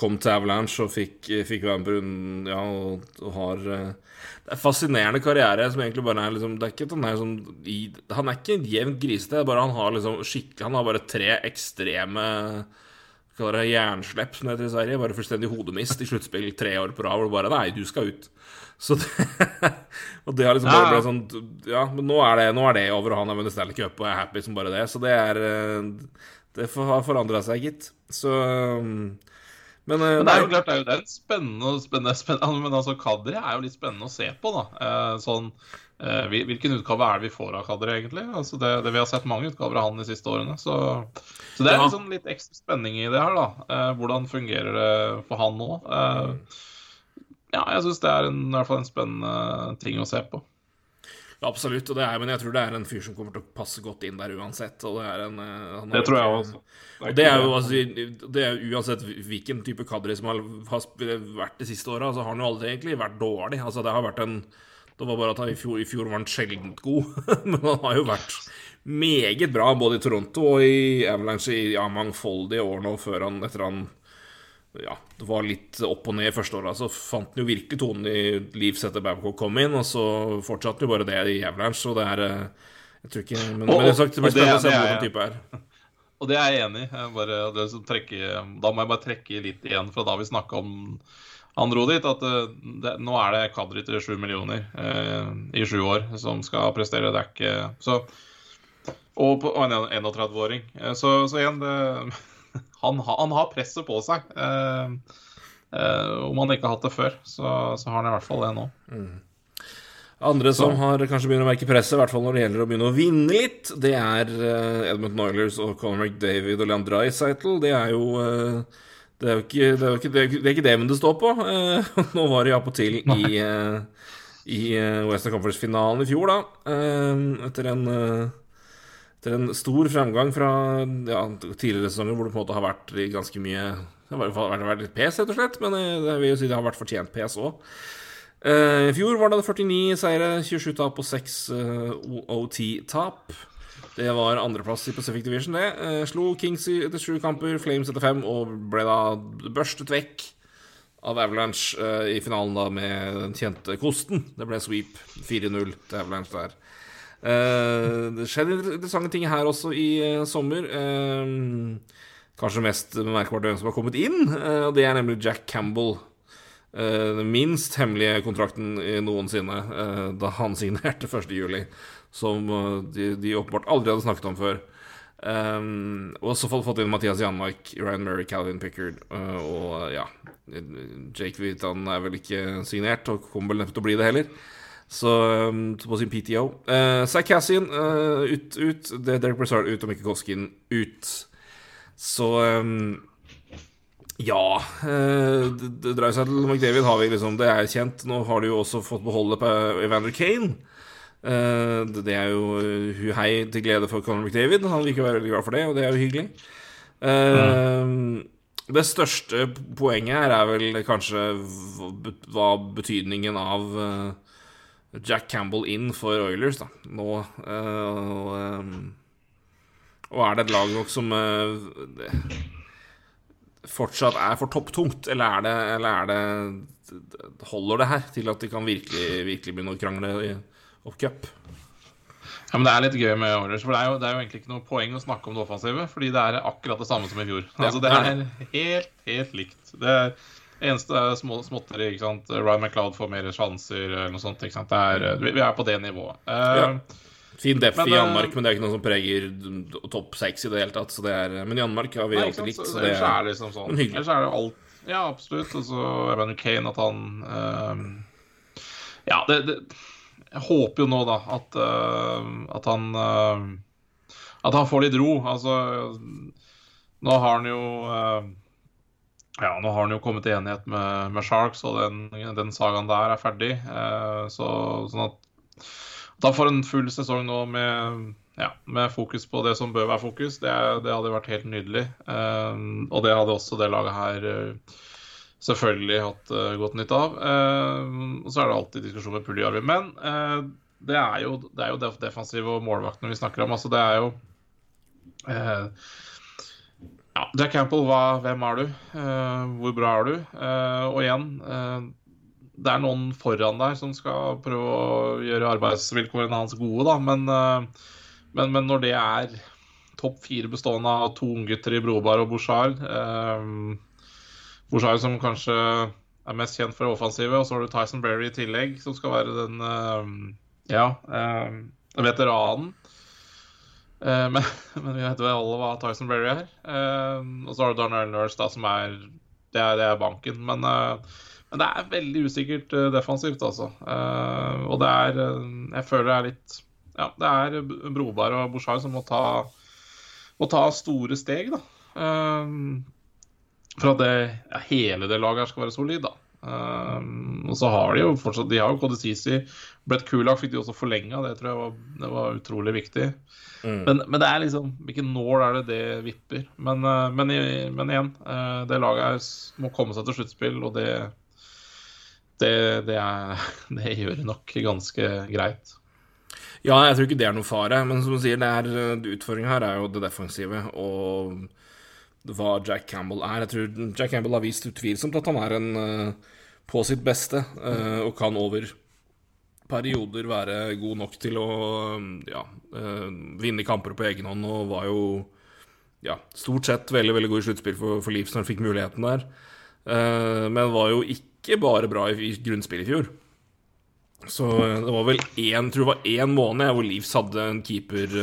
kom til Avalanche og fikk, fikk være med ja, og, og har Det er en fascinerende karriere som egentlig bare er liksom Det er ikke at han er sånn Han er ikke jevnt grisete, bare han har liksom skikkelig Han har bare tre ekstreme Kaller det jernslepp, som det heter i Sverige. Bare fullstendig hodemist i sluttspill tre år på rad, hvor du bare Nei, du skal ut. Så det Og det har liksom bare blitt sånn Ja, men nå er det, nå er det over, og han har vunnet Stanley Cup og er happy som bare det. Så det er Det har forandra seg, gitt. Så men, men, det er jo klart, det er jo det spennende, spennende, spennende Men altså, Kadri er jo litt spennende å se på, da. Eh, sånn, eh, hvilken utgave er det vi får av Kadri, egentlig? Altså, det, det, vi har sett mange utgaver av han de siste årene. Så, så det er liksom litt ekstra spenning i det her, da. Eh, hvordan fungerer det for han nå? Eh, ja, jeg syns det er en, i hvert fall en spennende ting å se på. Absolutt, og det er, men jeg tror det er en fyr som kommer til å passe godt inn der uansett. Og det, er en, har, det tror jeg også. Og det er jo altså, det er uansett hvilken type kadri som har, har vært de siste åra, så har han jo aldri egentlig vært dårlig. Altså, det har vært en Det var bare at han i fjor, i fjor var han sjeldent god, men han har jo vært meget bra både i Toronto og i Avalanche i ja, mangfoldige år nå, før han etter han ja, det var litt opp og ned i første året. Så fant han jo virkelig tonen i Leeds etter Babcock kom inn, og så fortsatte jo bare det i Avalanche. Og det er eh, Jeg tror ikke Men, og, men sagt, det blir spennende å se hvordan type er. Og det er jeg enig i. Da må jeg bare trekke litt igjen fra da vi snakka om han dro dit, at eh, det, nå er det Kadri til sju millioner eh, i sju år som skal prestere. Det er ikke så Og, på, og en 31-åring. Eh, så, så, igjen, det han, han, har presset på seg. Eh, eh, om han ikke har hatt det før, så, så har han i hvert fall det nå. Mm. Andre som har kanskje begynner å merke presset, i hvert fall når det gjelder å begynne å vinne litt, det er uh, Edmund Oilers og Conor McDavid og Leon Dreisaitl. Det er jo det, er jo ikke, det, er jo ikke, det, er ikke det men det står på. Nå var det appåtil i, uh, i Western Conference-finalen i fjor, da. etter en etter en stor fremgang fra ja, tidligere sesonger hvor det på en måte har vært ganske mye Det har vært litt pes, rett og slett, men eh, det vil jo si det har vært fortjent pes òg. Uh, I fjor var det 49 seire, 27 tap og 6 uh, eh, OT-tap. Det var andreplass i Pacific Division, det. Uh, slo Kings etter sju kamper, Flames etter fem, og ble da børstet vekk av Avalanche uh, i finalen da med den kjente kosten. Det ble sweep 4-0 til Avalanche der. Uh, det skjedde interessante ting her også i uh, sommer. Uh, kanskje mest bemerkbart hvem som har kommet inn, og det er nemlig Jack Campbell. den minst hemmelige kontrakten noensinne da han signerte 1.7, som de, de, åpenbart aldri hadde snakket om før. Og så fått inn Mathias Janmark, Ryan Murray, Calvin Pickard og ja Jake Vitan er vel ikke signert, og kommer vel neppe til å bli det heller. Så um, på sin PTO. Uh, eh, Zack Cassian uh, ut, ut. Det er Derek Brassard ut, og Mikkel ut. Så um, ja uh, Det dreier seg til McDavid, har vi liksom Det er kjent. Nå har de jo også fått beholde på Evander Kane. Uh, det er jo hu hei til glede for Conor McDavid. Han liker å være veldig glad for det, og det er jo hyggelig. Uh, mm. Det største poenget her er vel kanskje hva betydningen av uh, Jack Campbell inn for Oilers da, nå. Uh, og, um, og, er det et lag nok som uh, fortsatt er for topptungt, eller er det, eller er det Holder det her til at de kan virkelig, virkelig begynne å krangle i cup? Ja, men Det er litt gøy med Oilers, for det er, jo, det er, jo, egentlig ikke noe poeng å snakke om det offensive. Fordi det er akkurat det samme som i fjor. Altså, det er helt, helt likt. Det er Eneste er små, småtteri. ikke sant? Ryan McLeod får mer sjanser eller noe sånt. ikke sant? Det er, vi, er på det nivået. Eh, Ja. Fin def i Anmark, Janmark, men det er ikke noe som preger topp seks i det hele tatt. Så det er, men Janmark har vi Nei, alltid likt. Så, Så det er er, liksom sånn. Ellers er det alt Ja, absolutt. Og så Evan Kane, at han uh, Ja, det, det Jeg håper jo nå, da, at, uh, at han uh, At han får litt ro. Altså Nå har han jo eh, ja, nå har han jo kommet til enighet med, med Sharks, og den, den sagaen der er ferdig. Eh, så, sånn at da får en full sesong nå med, ja, med fokus på det som bør være fokus, det, det hadde vært helt nydelig. Eh, og det hadde også det laget her eh, selvfølgelig hatt uh, godt nytte av. Eh, og så er det alltid diskusjon med Puljärvi. Men eh, det, er jo, det er jo defensiv og målvaktene vi snakker om. Altså, det er jo ja, Jack Campbell, hva, hvem er du? Uh, hvor bra er du? Uh, og igjen uh, det er noen foran der som skal prøve å gjøre arbeidsvilkårene hans gode, da. Men, men, men når det er topp fire bestående av to unggutter i Brobar og Bouchard Bouchard som kanskje er mest kjent for offensive, og så har du Tyson Berry i tillegg, som skal være den ja, veteranen. Eh, men, men vi vet jo alle hva Tyson Berry er. Eh, og så har du Darnell Nurse, da, som er Det er, det er banken. Men eh, men det er veldig usikkert defensivt, altså. Og det er Jeg føler det er litt Ja, det er Broberg og Bushar som må ta, må ta store steg, da. for at det, ja, hele det laget her skal være solid, da. Og så har de jo fortsatt De har jo Kodesisi. Brett Kulak fikk de også forlenga, det tror jeg var, det var utrolig viktig. Mm. Men, men det er liksom Hvilken nål er det det vipper? Men, men, men igjen, det laget må komme seg til sluttspill, og det det, det, er, det, gjør det nok ganske greit. Ja, jeg tror ikke det er noen fare, men som du sier, utfordringa her er jo det defensive og hva Jack Campbell er. Jeg tror Jack Campbell har vist utvilsomt at han er en på sitt beste og kan over perioder være god nok til å ja, vinne kamper på egen hånd, og var jo ja, stort sett veldig veldig god i sluttspill for, for Leeds når han fikk muligheten der. Men var jo ikke bare bra i grunnspill i fjor. Så det var vel én, tror jeg var én måned hvor Leeds hadde en keeper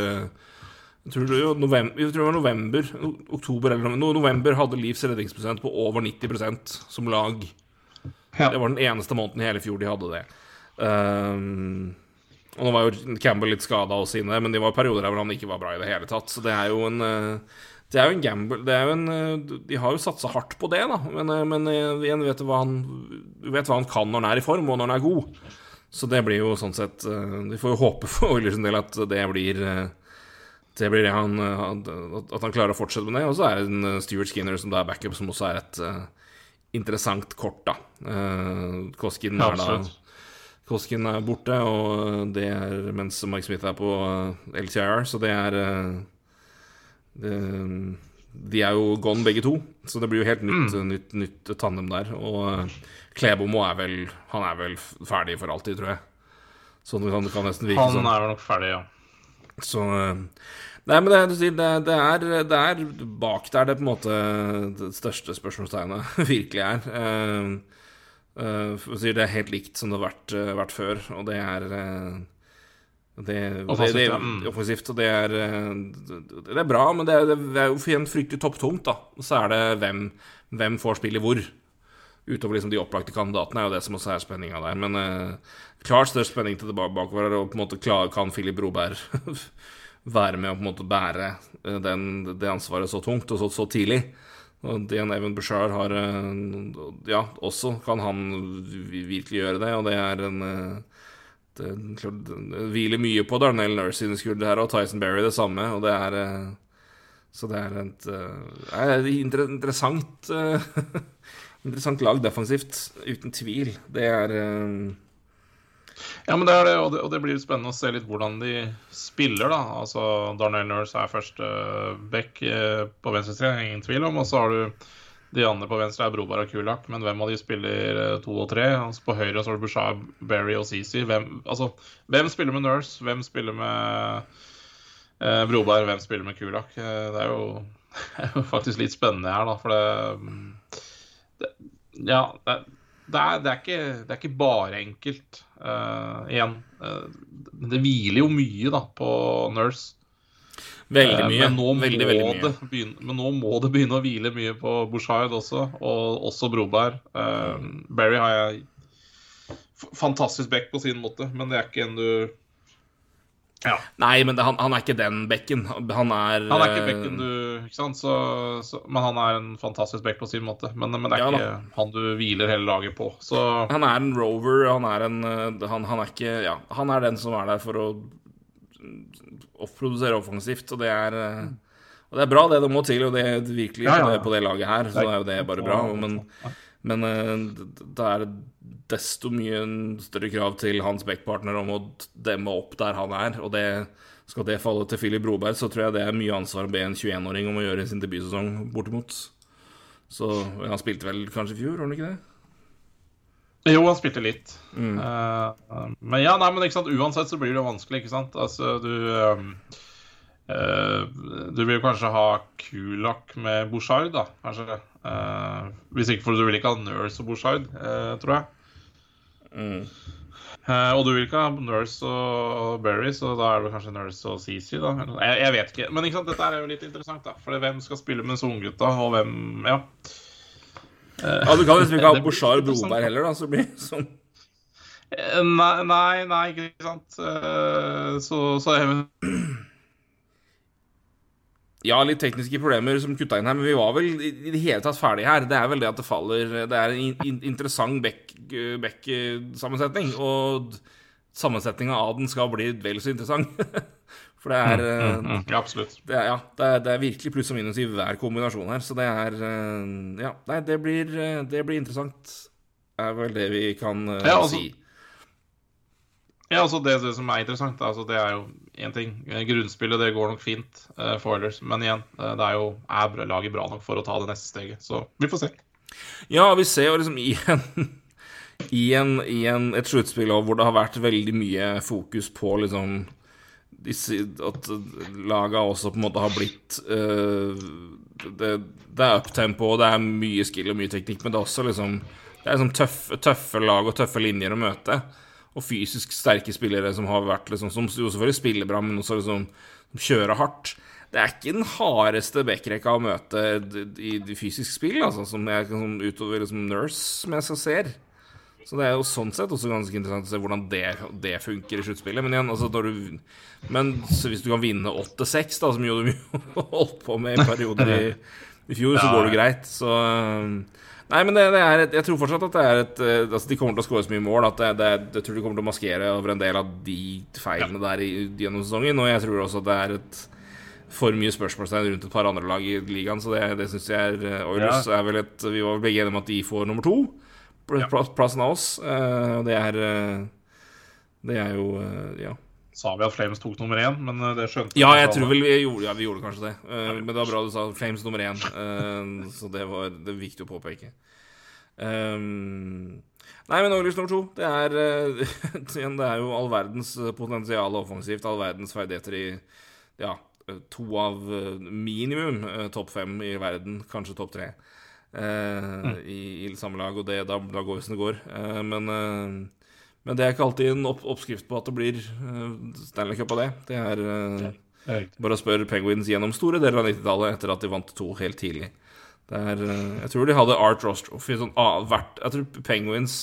Jeg tror det var november, jeg tror det var november oktober eller noe. november hadde Leeds redningsprosent på over 90% som lag. Ja. Det var den eneste måneden i hele fjor de hadde det. Um, og nå var jo Campbell litt skada også inne, men det var perioder hvor han ikke var bra i det hele tatt. Så det er jo en det er jo en gamble det jo en, De har jo satsa hardt på det, da. Men, men igjen vet hva han vet hva han kan når han er i form, og når han er god. Så det blir jo sånn sett Vi får jo håpe for Oilers del at det blir Det blir det han At han klarer å fortsette med det. Og så er det en Stuart Skinner som da er backup, som også er et interessant kort, da. Koskin er da Koskin er borte, og det er mens Mike Smith er på LCIR, så det er det, de er jo gone begge to, så det blir jo helt nytt, mm. nytt, nytt tandem der. Og Klebomo er vel Han er vel ferdig for alltid, tror jeg. Sånn kan, det kan nesten virke Han sånn. er vel nok ferdig, ja. Så Nei, men det, du sier, det, det, er, det er bak der det på en måte det største spørsmålstegnet virkelig er. Uh, uh, sier, det er helt likt som det har vært, uh, vært før, og det er det, Offensivt, Mm. offensivt, og det er, det er bra, men det er, det er jo igjen fryktelig topptungt, da. Så er det hvem, hvem får spille hvor. Utover liksom de opplagte kandidatene er jo det som også er spenninga der. Men klart størst spenning til det bak- bakover, og på en måte klar, kan Filip Broberg være med å på en måte bære eh, den, det ansvaret så tungt og så, så tidlig. Og Dean Evan Bashar har eh, Ja, også kan han virkelig gjøre det, og det er en eh, det, det hviler mye på Darnell Nurse sine skuldre her, og Tyson Berry det samme, og det er Så det er et et interessant Interessant lag defensivt, uten tvil. Det er Ja, men det er det, og det, og det blir spennende å se litt hvordan de spiller, da. Altså, Darnell Nurse er første back på på venstresida, ingen tvil om. Og så har du de andre på venstre er Broberg og Kulak, men hvem av de spiller eh, to og tre? Altså, på høyre så har du Bushar, Berry og Sisi. Hvem, altså, hvem spiller med Nurse? Hvem spiller med eh, Broberg? Hvem spiller med Kulak? Eh, det, er jo, det er jo faktisk litt spennende her, da, for det, det Ja, det, det, er, det, er ikke, det er ikke bare enkelt. Uh, igjen. Uh, det hviler jo mye da på Nurse. Veldig mye. Men nå, veldig, veldig mye. Begynne, men nå må det begynne å hvile mye på Bushard også, og også Broberg. Uh, Barry har jeg fantastisk back på sin måte, men det er ikke en du Ja. Nei, men det, han, han er ikke den bekken. Han er Han er ikke eh, bekken du ikke sant? Så, så, Men han er en fantastisk bekk på sin måte. Men, men det er Ja, da. ikke han du hviler hele laget på. Så Han er en rover, han er en eh, han, han er ikke Ja, han er den som er der for å opprodusere offensivt, og det er eh, Og det er bra, det det må til, og det virkelig Ja, ja, på det- laget her, så det er jo det bare bra. Men, men det er desto mye større krav til hans backpartner om å demme opp der han er, og det skal det falle til Filip Broberg, så tror jeg det er mye ansvar å be en 21-åring om å gjøre sin debutsesong, bortimot. Så han spilte vel kanskje i fjor, gjorde han ikke det? Jo, han spilte litt. Mm. Uh, men ja, nei, men ikke sant? uansett så blir det vanskelig, ikke sant? Altså, du eh, Du vil kanskje ha Kulak med Bouchard, da, kanskje. Eh, hvis ikke, for du vil ikke ha Nurse og Bouchard, eh, tror jeg. Mm. Eh, og du vil ikke ha Nurse og Berry, så da er det kanskje Nurse og CC, da. Jeg, jeg vet ikke. Men ikke sant? dette er jo litt interessant, da. For hvem skal spille med disse unggutta, og hvem Ja. Ja, Du kan liksom ikke ha Bouchard interessant. Broberg heller, da. Så blir det sånn Eh, Nei, nei, nei, ikke sant. Eh, Så, så jeg, Ja, litt tekniske problemer som kutta inn her, men vi var vel i det hele tatt ferdige her. Det er vel det at det faller Det er en in in interessant back-sammensetning, og sammensetninga av den skal bli vel så interessant. For det er mm, mm, ja, absolutt. det er, ja, det er, det er virkelig pluss og minus i hver kombinasjon her, så det er eh, Ja, nei, det blir, eh, det blir interessant. er vel det vi kan uh, Ja, altså- si. Ja, altså det, det som er interessant, altså det er jo én ting. Eh, Grunnspillet det går nok fint uh, for Oilers, men igjen, eh, det er jo er laget bra nok for å ta det neste steget. Så vi får se. Ja, vi ser jo liksom i en I, en, i en, et sluttspill hvor det har vært veldig mye fokus på liksom disse, At laga også på en måte har blitt uh, det, det er uptempo, og det er mye skill og mye teknikk, men det er også liksom Det er liksom tøffe, tøffe lag og tøffe linjer å møte. Og fysisk sterke spillere som har vært liksom Som jo selvfølgelig spiller bra, men også liksom som kjører hardt. Det er ikke den hardeste backrekka å møte i i fysisk spill, altså, som jeg sånn utover liksom Nurse, som jeg så ser. Så det er jo sånn sett også ganske interessant å se hvordan det, det funker i sluttspillet. Men igjen, altså når du Men så hvis du kan vinne 8-6, da, som jo de holdt på med i perioder i, i fjor, så går det greit. Så Nei, men det, det er et, jeg tror fortsatt at det er et eh, Altså, de kommer til å skåre så mye mål at det, det, jeg tror de kommer til å maskere over en del av de feilene der i, gjennom sesongen. Og jeg tror også at det er et for mye spørsmålstegn rundt et par andre lag i ligaen, så det, det syns jeg er Oilers ja. er vel et Vi var vel begge enige om at de får nummer to. Plassen av oss. Eh, og det er eh, Det er jo eh, Ja. Sa vi at Flames tok nummer én, men eh, det skjønte Ja, jeg tror vel vi gjorde, ja, vi gjorde kanskje det. Uh, men det var bra du sa Flames nummer én, Uh, så det var det er viktig å påpeke. Um, nei, men Oilers nummer to, det er uh, Det er jo all verdens potensial offensivt, all verdens ferdigheter i ja, to av minimum topp fem i verden, kanskje topp tre, mm. i, i samme lag, og det, da, da går vi som det går. Men men det er ikke alltid en opp oppskrift på at det blir uh, Stanley Cup av det. Det er eh, riktig. bare å spørre Penguins gjennom store deler av 90-tallet etter at de vant to helt tidlig. Det er, eh, jeg tror de hadde Art Ross Trophy sånn, ah, Jeg tror Penguins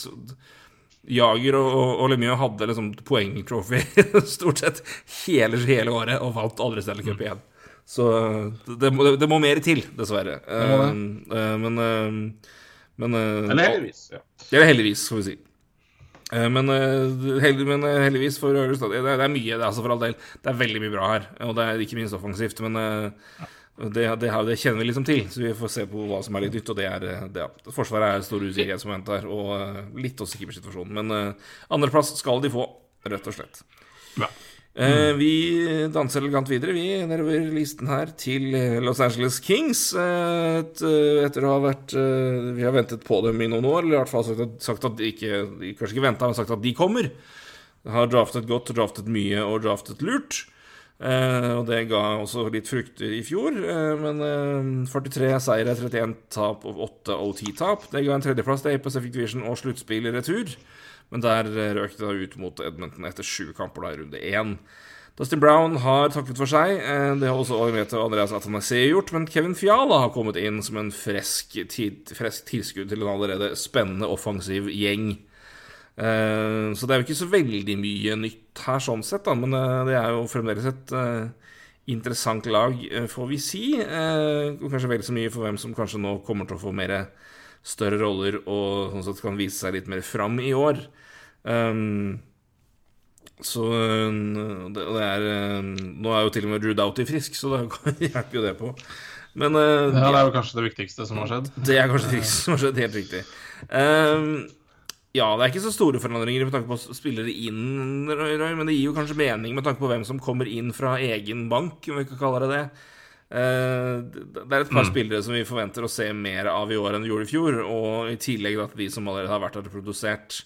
Jager og, og, og Lemieux hadde liksom poengtrophy stort sett hele, hele året og vant aldri Stanley Cup igjen. Så det, det, må, det må mer til, dessverre. må det. Uh, eh, men uh, men, uh, Eller heldigvis. Ja. det er heldigvis, får vi si. Eh, Men, eh, held, men eh, heldigvis for Oilers det, det er mye, det, altså for all del. Det er veldig mye bra her, og det er ikke minst offensivt. Men det, det, det kjenner vi liksom til, så vi får se på hva som er litt nytt. Og det er det, ja. Forsvaret er stor usikkerhetsmoment her, og eh, litt også keepersituasjonen. Men andreplass skal de få, rett og slett. Ja. Eh, vi danser elegant videre, vi, nedover listen her, til Los Angeles Kings. eh, et, eh, etter å ha vært Vi har ventet på dem i noen år, eller i hvert fall sagt at, sagt at de ikke Kanskje ikke venta, men sagt at de kommer. Har draftet godt, draftet mye og draftet lurt. Og det ga også litt frukter i fjor, men eh, 43 seire, 31 tap og 8 OT-tap. Det ga en tredjeplass til Pacific Division og sluttspill i retur. Men der eh, røk det da ut mot Edmonton etter sju kamper da i runde én. Dustin Brown har takket for seg. eh, Det har også Agnete og Andreas Atanasee gjort. Men Kevin Fiala har kommet inn som en fresk, tid, fresk tilskudd til en allerede spennende offensiv gjeng. Eh, Så det er jo ikke så veldig mye nytt her sånn sett, da, men det er jo fremdeles et interessant lag, får vi si. Og kanskje vel så mye for hvem som kanskje nå kommer til å få mer større roller og sånn sett kan vise seg litt mer fram i år. Um, så øh, det, det er øh, Nå er jo til og med Drew Doughty frisk, så da hjelper jo det på. Men Ja, det er jo kanskje det viktigste som har skjedd. det er kanskje det viktigste som har skjedd, helt riktig. Um, ja, det er ikke så store forandringer med tanke på spillere inn, men det gir jo kanskje mening med tanke på hvem som kommer inn fra egen bank, om vi kan kalle det det. Det er et par spillere som vi forventer å se mer av i år enn vi gjorde i fjor, og i tillegg at de som allerede har vært her og produsert.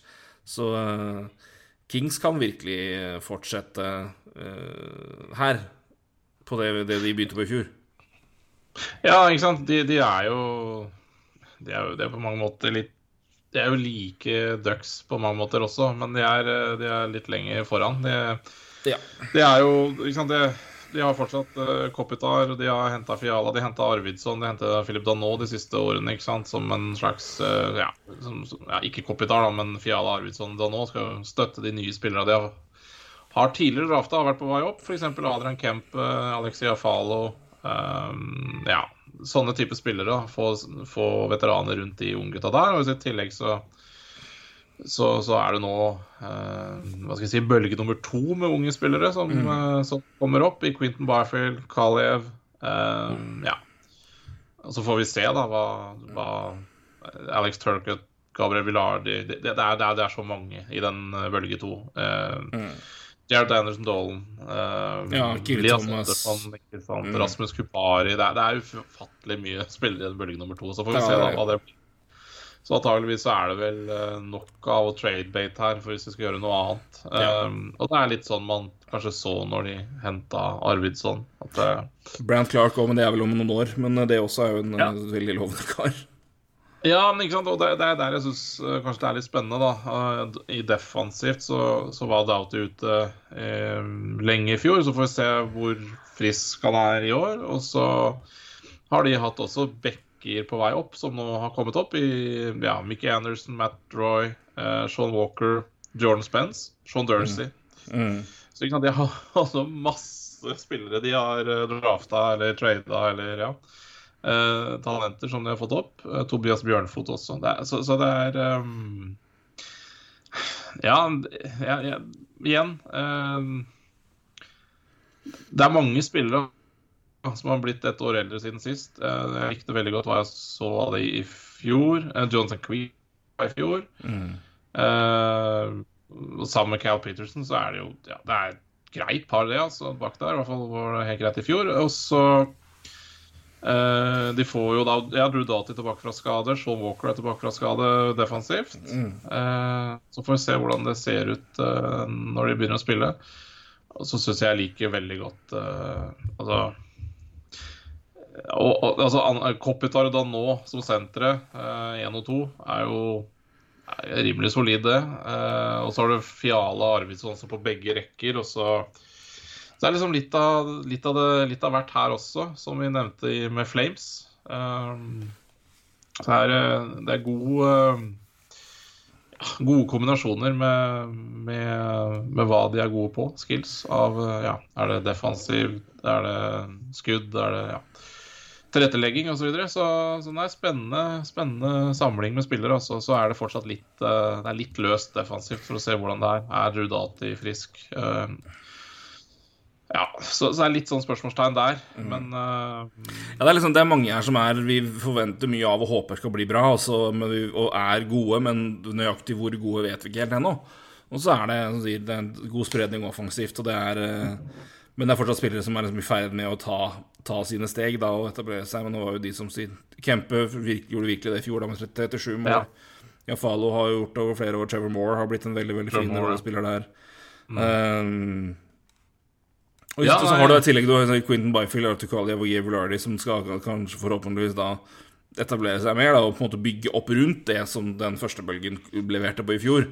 Så eh, Kings kan virkelig eh, fortsette eh, her, på det, det de begynte på i fjor. Ja, ikke sant. De, de er jo De er jo De er på mange måter litt De er jo like Ducks på mange måter også, men de er, de er litt lenger foran. De, Ja. de er jo Ikke sant. De, de har fortsatt uh, Kopitar, de har henta Fiala, de henta Arvidsson, de henta Philip Danot de siste årene, ikke sant, som en slags uh, ja, som, ja, ikke Kopitar, da, men Fiala, Arvidsson, Danot skal støtte de nye spillerne de har, har tidligere drafta, har vært på vei opp. F.eks. Adrian Kemp, uh, Alexia Falo. Um, ja, sånne type spillere. Få, få veteraner rundt de unggutta der. Og i tillegg så, så, så er det nå eh, hva skal jeg si, bølge nummer to med unge spillere som, eh, som kommer opp. I Quentin Barfield, Kalev. eh, Ja. Og så får vi se da hva, hva Alex Turcutt, Gabriel Villardi det, det, det, det er så mange i den bølge to. Eh, Jared Anderson Dolan. Uh, Ja, Elias. Andersson? Mm. Rasmus Kupari. Det er, ufattelig mye spillere i bølge nummer to. Så får vi se da hva det blir. Så antageligvis så er det vel eh, nok av å trade bait her for hvis vi skal gjøre noe annet. Ja. Um, og det er litt sånn man kanskje så når de henta Arvidsson. At eh, Brant Clark òg, men det er vel om noen år. Men det også er jo en Ja. eh, veldig lovende kar. Ja, men ikke sant, og det, det er der jeg syns kanskje det er litt spennende, da. Eh, I defensivt så, så var Doughty ute eh, lenge i fjor, så får vi se hvor frisk han er i år. Og så har de hatt også backer på vei opp, som nå har kommet opp i ja, Mickey Anderson, Matt Roy, eh, Sean Walker, Jordan Spence, Sean Dursey. Mm. Så ikke sant, de har altså masse spillere de har eh, drafta eller trada eller ja. eh, talenter som de har fått opp. Eh, Tobias Bjørnfot også. Det er, så, så det er um, ja, ja, ja, igjen ehm, Det er mange spillere som har blitt et år eldre siden sist. Eh, jeg likte veldig godt hva jeg så av det i fjor. Johnson Jonathan Quee i fjor. Mm. Eh, sammen med Cal Peterson så er det jo ja, det er et greit par, det, altså, bak der. I hvert fall var det helt greit i fjor. Og så eh, De får jo da Ja, Drew Dati tilbake fra skade. Sean Walker er tilbake fra skade defensivt. Eh, så får vi se hvordan det ser ut eh, når de begynner å spille. Og så syns jeg jeg liker veldig godt eh, Altså og, og, altså, Kopitar og nå som sentre, én og to, er jo er rimelig solid, det. Eh, og så har du Fiala og Arvidsson på begge rekker. Og så, så det liksom litt av, litt, av det, litt av hvert her også, som vi nevnte med Flames. Um, så er det, er god eh, Gode kombinasjoner med, med, med hva de er gode på, skills. Av eh, ja, er det defensiv, er det skudd, er det ja, tilrettelegging osv. Så, videre. så så det er spennende, spennende samling med spillere. Altså. Så er det fortsatt litt uh, Det er litt løst defensivt for å se hvordan det er. Er Rudati frisk? Uh, ja, så, så det er litt sånn spørsmålstegn der. Men uh, Ja, det er liksom det er mange her som er vi forventer mye av og håper skal bli bra, altså, men vi, og er gode, men nøyaktig hvor gode vet vi ikke helt ennå. Og så er det, det er en god spredning offensivt, og det er eh, Men det er fortsatt spillere som er liksom i ferd med å ta, ta sine steg da, og etablere seg. Men nå var jo de som sier Kempe virke, gjorde virkelig det i fjor, da, med 37 mål. Ja. Jafalo har gjort det over flere år. Trevor Moore har blitt en veldig veldig fin ja. rollespiller der. Um, Og Ja, så nei. har du i tillegg du har Quentin Byfield og Tucalia og Gabe Velarde som skal kanskje forhåpentligvis da etablere seg mer da, og på en måte bygge opp rundt det som den første bølgen leverte på i fjor.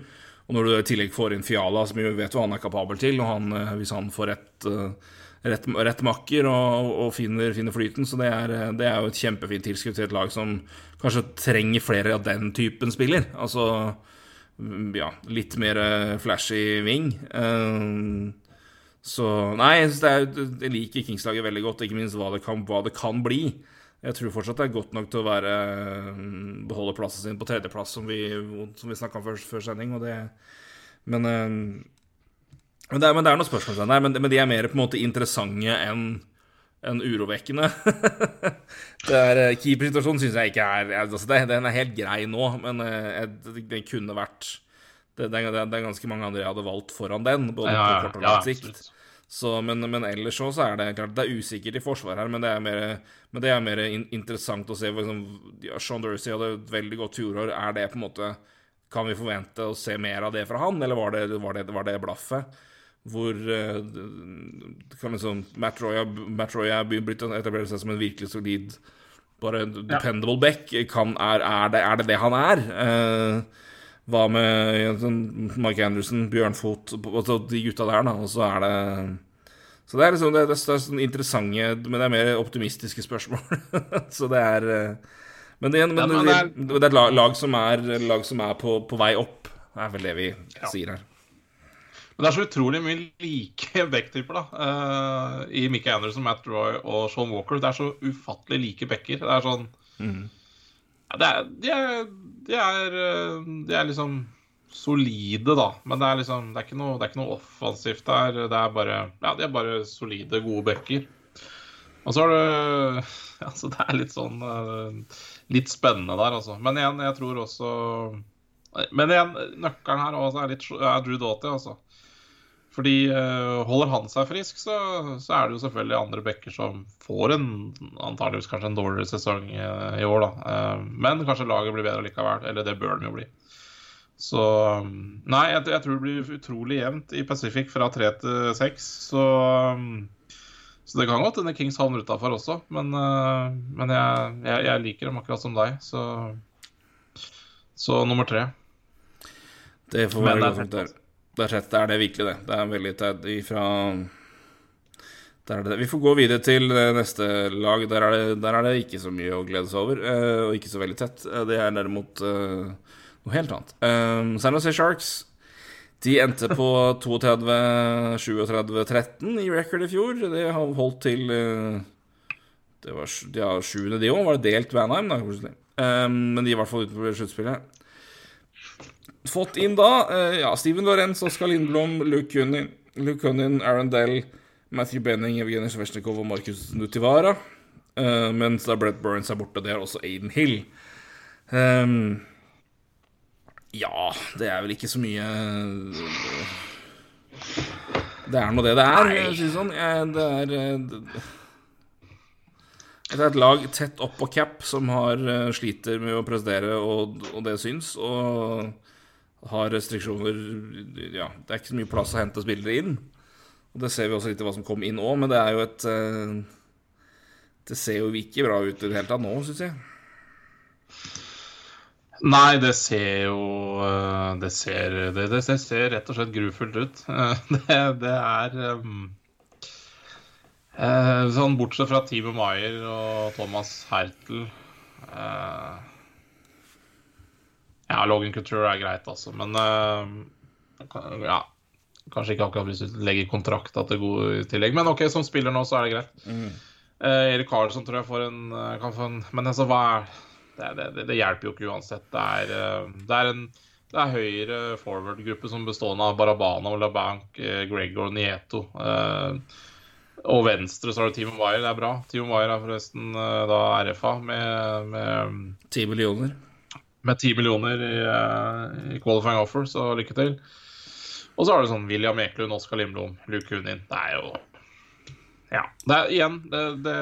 Og når du i tillegg får inn Fiala, som jo vet hva han er kapabel til, og han, eh, hvis han får rett, eh, rett, rett makker og, og finner, finner flyten, så det er, eh, det er jo et kjempefint tilskudd til et lag som kanskje trenger flere av den typen spiller. Altså mm, ja, litt mer flashy wing. Så Nei, jeg, jeg liker Kings-laget veldig godt, ikke minst hva det, kan, hva det kan bli. Jeg tror fortsatt det er godt nok til å være mm, beholde plassen sin på tredjeplass, som vi, som vi snakka om før, før sending. Og det, men, eh, men, det er, men det er noen spørsmål der, men, men de er mer på en måte interessante enn enn urovekkende. det eh, Keepersituasjonen syns jeg ikke er altså det, Den er helt grei nå, men eh, den kunne vært det, det, det er ganske mange andre jeg hadde valgt foran den, både Ja, på kort og lang sikt. Så, men, men ellers så, så er det klart Det er usikkert i forsvaret her, men det er mer, men det er mer in interessant å se. Liksom, ja, Sean Dursey hadde et veldig godt fjorår. Er det på en måte Kan vi forvente å se mer av det fra han, eller var det, var det, var det blaffet? Hvor eh, kan liksom Matt Roy har er blitt etablert seg som en virkelig solid bare dependable back. Kan, er, er, det, er det det han er? Eh, hva med sånn Mike Anderson, Bjørnfot, altså de gutta der, da? Og så er det Så det er liksom det, det, er sånn interessante, men det er mer optimistiske spørsmål. så det er eh, Men, det, men, det, det det er lag, som er, lag som er på, på vei opp, er vel det vi sier her. Men det er så utrolig mye like backtyper, da. eh, I Mickey Anderson, Matt Roy og Sean Walker. Det er så ufattelig like backer. Det er sånn ja, det er, de, er, de, er, eh, de er liksom solide, da. Men det er liksom Det er ikke noe, er ikke noe offensivt der. Det er bare Ja, de er bare solide, gode backer. Og så har du Altså, det er litt sånn eh, Litt spennende der, altså. Men igjen, jeg tror også Men igjen, nøkkelen her også er litt er Drew Doughty, altså. Fordi eh, holder han seg frisk, så, så er det jo selvfølgelig andre backer som får en antageligvis kanskje en dårligere sesong eh, i år, da. Eh, men kanskje laget blir bedre likevel. Eller det bør de jo bli. Så um, Nei, jeg, jeg tror det blir utrolig jevnt i Pacific fra tre til seks. Så, um, så det kan godt hende Kings havner utafor også. Men, men jeg, jeg, jeg liker dem akkurat som deg, så Så nummer tre. Det får være er godt fett, nok der. Det er det er det virkelig, det. Det er veldig tett ifra der er det. Vi får gå videre til neste lag. Der er det, der er det ikke så mye å glede seg over, eh, og ikke så veldig tett. Eh, Det er derimot eh, noe helt annet. Um, San Jose Sharks de endte på 32-37-13 i record i fjor. Det har holdt til Det var ja, sjuende, de òg. Var det delt Vanheim, da. Um, men de er i hvert fall ute på sluttspillet. Fått inn da eh, ja, Steven Lorenz, Oskar Lindblom, Luke Kunin, Luke Aaron Dell, Matthew Benning, Evgenij Svesjnikov og Markus Nutivara. Eh, mens da Brett Burns er borte. Det er også Aiden Hill. Um, ja, det er vel ikke så mye Det er nå det det er, jeg synes sånn. Jeg, det er eh, det, det er et lag tett opp på cap som har eh, sliter med å prestere, og, og det syns. Og har restriksjoner Ja, det er ikke så mye plass å hente spillere inn. Og det ser vi også litt i hva som kom inn òg, men det er jo et eh, Det ser jo ikke bra ut i det hele tatt nå, syns jeg. Nei, det ser jo eh, Det ser, det, det ser rett og slett grufullt ut. Det, det er um, Sånn bortsett fra Timo Maier og Thomas Hertel eh, Ja, Logan Couture er greit, altså, men eh, ja, Kanskje ikke akkurat hvis du legger kontrakta til god i tillegg, men OK, som spiller nå, så er det greit. Eh, Erik Karlsson tror jeg får en, eh, kan få en Men altså, hva er det, det, det, det hjelper jo ikke uansett. Det er, eh, det er en det er høyre forward-gruppe som bestående av Barabana, Olabank, eh, Gregor, Nieto. Eh, og venstre så har du Timo Maier, det er bra. Timo Maier er forresten da RFA med, med, Ti millioner. Med 10 millioner i, eh, i qualifying offer, så lykke til. Og så har du sånn William Eklund, Oskar Lindblom, Luke Hunin. Det er jo Ja. Det er igjen det, det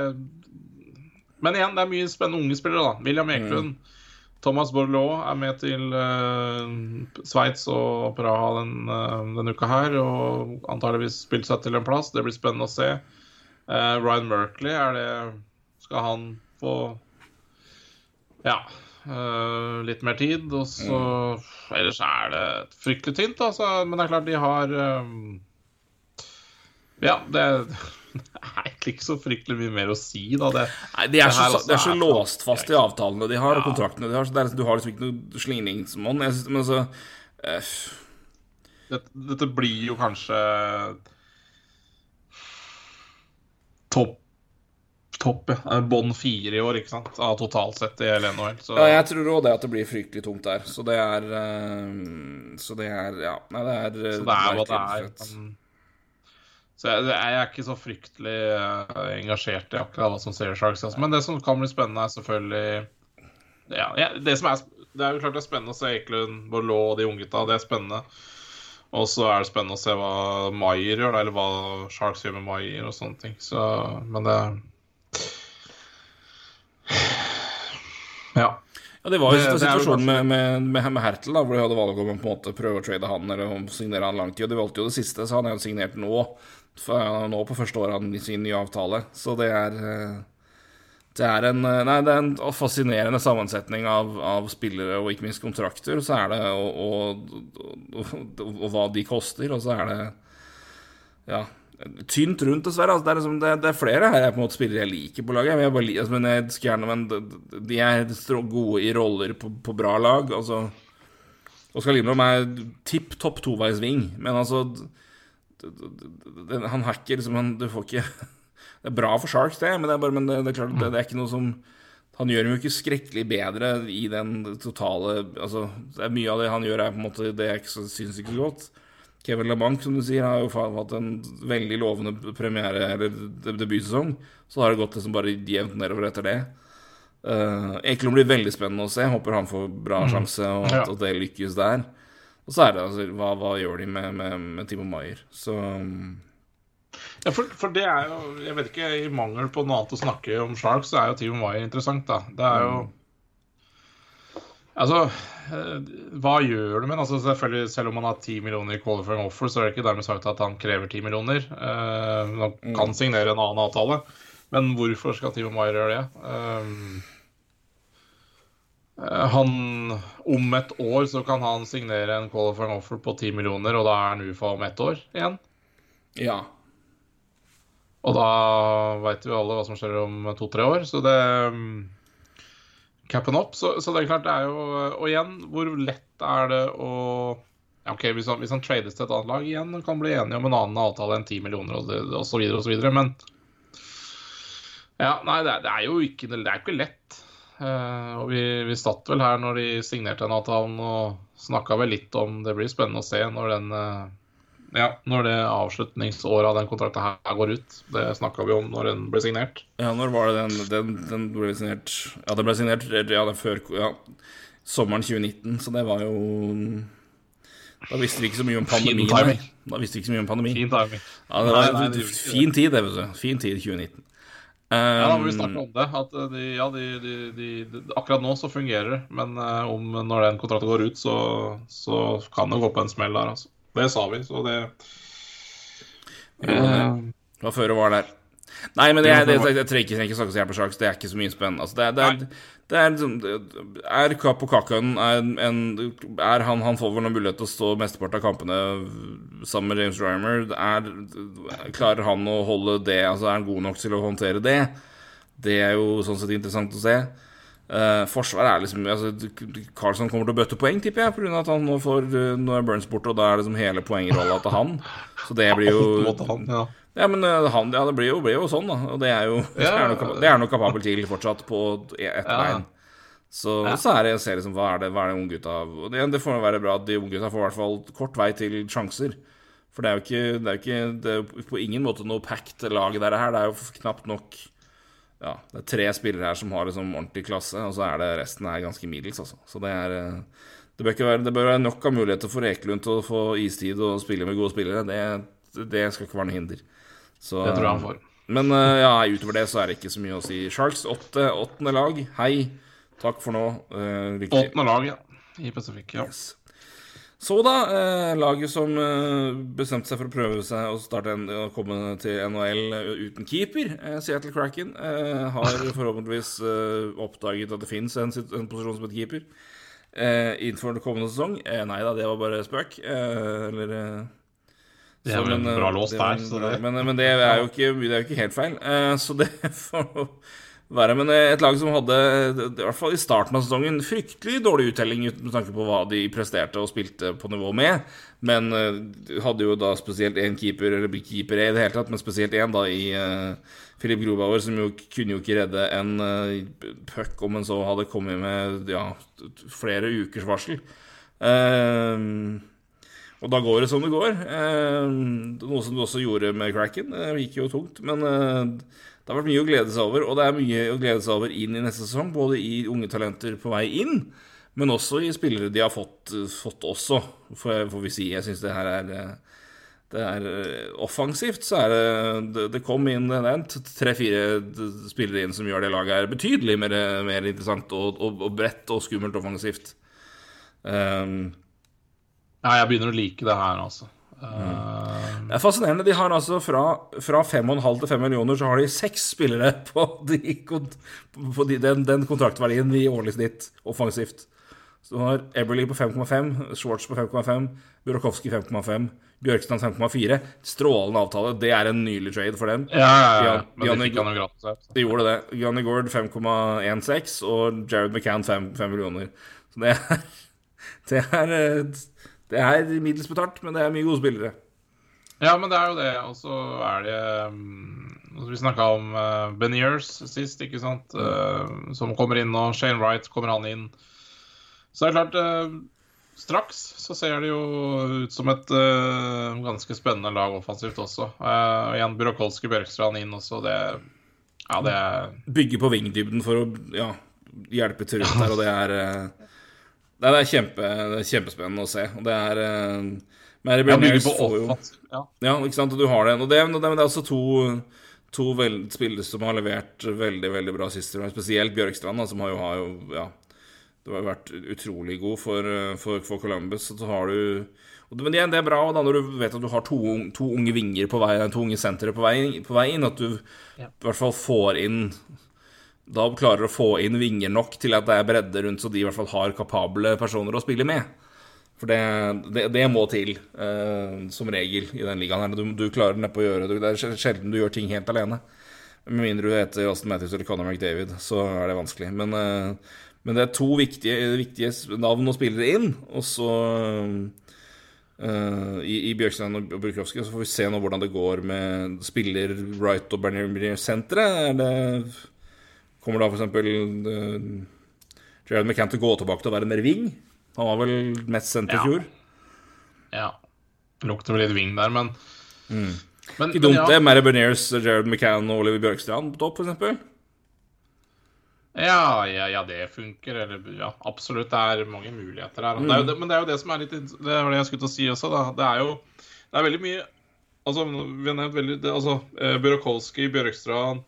Men igjen, det er mye spennende unge spillere, da. William Eklund. Thomas Borloo er med til uh, Sveits og Praha den, uh, denne uka her, og antageligvis spilt seg til en plass. Det blir spennende å se. Uh, Ryan Merkley, er det Skal han få Ja. Uh, litt mer tid, og så Ellers er det fryktelig tynt, altså. Men det er klart, de har um, Ja, det er egentlig ikke så fryktelig mye mer å si, da. Det, Nei, De er så, også de er så er låst fast i avtalene de har, og Ja. kontraktene de har. Så det er, liksom- du har liksom ikke noe slingringsmonn. Men altså eh, dette, dette blir jo kanskje topp Topp, ja. Bånn fire i år, ikke sant? Av totalt sett i hele NHL. Så Ja, jeg tror òg det at det blir fryktelig tungt der. Så det er eh, Så det er Ja, nei, det er eh, Så det er hva det er. men- Så jeg, jeg er ikke så fryktelig eh, engasjert i akkurat hva som ser Sharks. Altså. Men det som kan bli spennende, er selvfølgelig ja, ja, det, som er, det er jo klart det er spennende å se Ekelund, Borloo og de unggutta. Det er spennende. Og så er det spennende å se hva Maier gjør, eller hva Sharks gjør med Maier og sånne ting. Så, men det Ja. Ja, Det var jo situasjonen med, med, med, med Hertel, da, hvor de hadde valg om å på en måte prøve å trade han eller å signere han langtid. Og de valgte jo det siste, så han er jo signert nå. Nå på første året av sin nye avtale. Så det er eh, Det er en, eh, nei, det er en fascinerende sammensetning av, av spillere og ikke minst kontrakter. Så er det og, og, og, og hva de koster, og så er det Ja. Tynt rundt, dessverre. Altså, det, er liksom, det, det er flere her jeg på en måte spillere jeg liker på laget. Men jeg, bare, altså, men jeg skulle gjerne Men de- er gode i roller på, på bra lag. Altså Oskar Lindblom er tipp topp toveisving, men altså Han hacker liksom han, Du får ikke Det er bra for Sharks, det, men det er, bare, men det, det er klart det, det er ikke noe som Han gjør dem jo ikke skrekkelig bedre i den totale Altså, det er mye av det han gjør, er på en måte det jeg syns ikke så godt. Kevin LeBanc, som du sier, har jo hatt en veldig lovende premiere, eller debutsesong. Så har det gått liksom bare jevnt nedover etter det. Uh, Ekelund blir veldig spennende å se. Håper han får bra sjanse, og at, at det lykkes der. Og så er det altså Hva, hva gjør de med, med, med Timo Maier? Så Ja, for, for det er jo Jeg vet ikke, i mangel på noe annet å snakke om Sharks, så er jo Timo Maier interessant, da. Det er jo Altså, eh, hva gjør du med altså selvfølgelig Selv om han har 10 millioner i qualifying offer, så er det ikke dermed sagt at han krever 10 millioner. Uh, han kan signere en annen avtale, men hvorfor skal Timo Maier gjøre det? Eh, eh, han Om et år så kan han signere en qualifying offer på 10 millioner, og da er han UFA om ett år igjen. ja. Og da veit vi alle hva som skjer om to-tre år, så det um, Cappen opp. Så, så det er klart, det er jo Og igjen, hvor lett er det å ja, ok, hvis han, hvis han trades til et annet lag igjen, kan bli enige om en annen avtale enn 10 millioner osv., videre, men Ja, nei, det er, det er jo ikke, det er ikke lett. Eh, og vi, vi satt vel her når de signerte den avtalen og snakka vel litt om Det blir spennende å se når den eh, ja, når det avslutningsåret av den kontrakten her går ut. Det snakka vi om når den ble signert. Ja, når var det den, den, den ble signert Ja, den ble signert ja, er før ja, sommeren 2019, så det var jo Da visste vi ikke så mye om pandemien. Fin timing. Da visste vi ikke så mye om pandemi. Fin timing. Ja, det var Nei, nei, fin tid, det, vet du. Fin tid 2019. Ja, da må vi Um, snakke om det. At eh, de, ja, de, de, de, de, akkurat nå så fungerer det. Men eh, om når den kontrakten går ut, så, så kan det gå på en smell der, altså. Det sa vi, så det Det var før og var der. Nei, men er, det, jeg, jeg trenger ikke snakke så på saks. Det er ikke så mye spennende. Altså, det, er- det, er, det er liksom Er Kapo Kakan er, en, er han, han får vel noen mulighet til å stå mesteparten av kampene sammen med James Rymer. Er, klarer han å holde det? Altså, Er han god nok til å håndtere det? Det er jo sånn sett interessant å se. Uh, Forsvaret er liksom altså, Carlsson kommer til å bøtte poeng, tipper jeg, pga. at han nå får uh, Nå er Burns borte, og da er liksom hele poengrolla til han. Så det blir jo han, ja. ja, men eh, han, ja, det blir jo, blir jo sånn, da. Og det er jo det Ja. er det er noe kapabel til fortsatt på ett bein. Så, så er det jeg ser liksom, hva er det, hva er det unggutta det, det får være bra at de unggutta får i hvert fall kort vei til sjanser. For det er jo ikke, det er ikke det er på ingen måte noe packed lag der her. Det er jo knapt nok Ja, det er tre spillere her som har liksom ordentlig klasse, og så er det resten er ganske middels, altså. Så det er eh, det bør, ikke være, det bør være nok av muligheter for Ekelund til å få istid og spille med gode spillere. Det, det skal ikke være noe hinder. Så, Det tror jeg han får. Men eh, ja, utover det så er det ikke så mye å si. Sharks åtte, åttende lag. Hei. Takk for nå. Uh, lykke til. Åttende lag, ja. I Pacific, ja. Yes. Så da, eh, laget som eh, bestemte seg for å prøve seg å starte en, å komme til NHL uten keeper, eh, Seattle Kraken, eh, har forhåpentligvis eh, oppdaget at det fins en, en posisjon som et keeper eh, innenfor den kommende sesong. Eh, nei da, det var bare spøk. Eh, eller eh, Det er vel en bra låst lås der, så det- men, men det er jo ikke, det er jo ikke helt feil. Eh, så det får være. Men eh, et lag som hadde, i hvert fall i starten av sesongen, fryktelig dårlig uttelling ut- med tanke på hva de presterte og spilte på nivå med. Men eh, hadde jo da spesielt én keeper, eller keeper i det hele tatt, men spesielt én da i uh, Filip Grobauer, som jo kunne jo ikke redde en uh, puck om en så hadde kommet med ja, flere ukers varsel. Eh, og da går det som det går. Eh, noe som du også gjorde med Cracken. Det gikk jo tungt. Men eh, det har vært mye å glede seg over, og det er mye å glede seg over inn i neste sesong. Både i unge talenter på vei inn, men også i spillere de har fått, fått også, får, får vi si. Jeg syns det her er det er eh, offensivt, så er det Det, kom inn tre-fire spillere inn som gjør det laget her betydelig mer, mer interessant og, og, og bredt og skummelt offensivt. Um, Ja, jeg begynner å like det her, altså. Mm. Det er fascinerende. De har altså fra, fra 5,5 til 5 millioner, så har de seks spillere på, de, på de, den, den kontraktverdien i årlig snitt offensivt. Så du har Eberly på 5,5, Schwartz på 5,5, Burakovsky 5,5, Bjørkstrand 5,4. Strålende avtale. Det er en nylig trade for dem. ja, ja, ja. Men fikk han jo gratis De gjorde det. Johnny Gord 5,16 og Jared McCann 5, 5 millioner. Så det er, det er eh, Det er middels betalt, men det er mye gode spillere. Ja, men det er jo det. Og så er det um, Vi snakka om uh, Beniers sist, ikke sant? Uh, som kommer inn nå. Shane Wright kommer han inn. Så det er klart uh, Straks så ser det jo ut som et uh, ganske spennende lag offensivt også. Uh, igjen Burokolski Bjørkstrand inn også. Det Ja, det er Bygge på vingdybden for å ja, hjelpe til rundt her, og det er eh, Det er, kjempe, det er kjempespennende å se. Og det er eh, Mary bygger får jo. Ja. Ja, ikke sant, og du har det. Og det, og det, men det er også to, to vel, spillere som har levert veldig veldig bra sist. Spesielt Bjørkstrand, da, som har jo, har jo ja, det har jo vært utrolig god for, eh, for, for Columbus. Så har du og det- Men det, er- det er bra da når du vet at du har to, to unge vinger på vei, to unge sentre på på vei inn. At du Ja. i hvert fall får inn Da klarer å få inn vinger nok til at det er bredde rundt, så de i hvert fall har kapable personer å spille med. For det, det, det må til, uh, som regel, i den ligaen her. Du, du klarer neppe å gjøre det. Det er sjelden du gjør ting helt alene. Med mindre du heter Austin Matthews eller Conor McDavid, så er det vanskelig. Men, uh, men det er to viktige, viktige navn å spille inn, og så Uh, i, i Bjørkstein og Burkowski, så får vi se nå hvordan det går med spiller Wright og Bernier-senteret. Er det Kommer da eksempel uh, Jared McCann til å gå tilbake til å være mer wing? Han var vel mest sendt i Ja. fjor. ja. Lukter vel litt ving der, men Men, Ikke dumt, ja. det. Mary Berniers, Jared McCann og Oliver Bjørkstrand på topp, eksempel. Ja, ja, ja, det funker. Eller ja, absolutt. Det er mange muligheter her. Det er jo det, men det er jo det som er litt Det var det jeg skulle til å si også, da. Det er jo det er veldig mye Altså, vi har nevnt veldig det, Altså, eh, Bjørkstrand,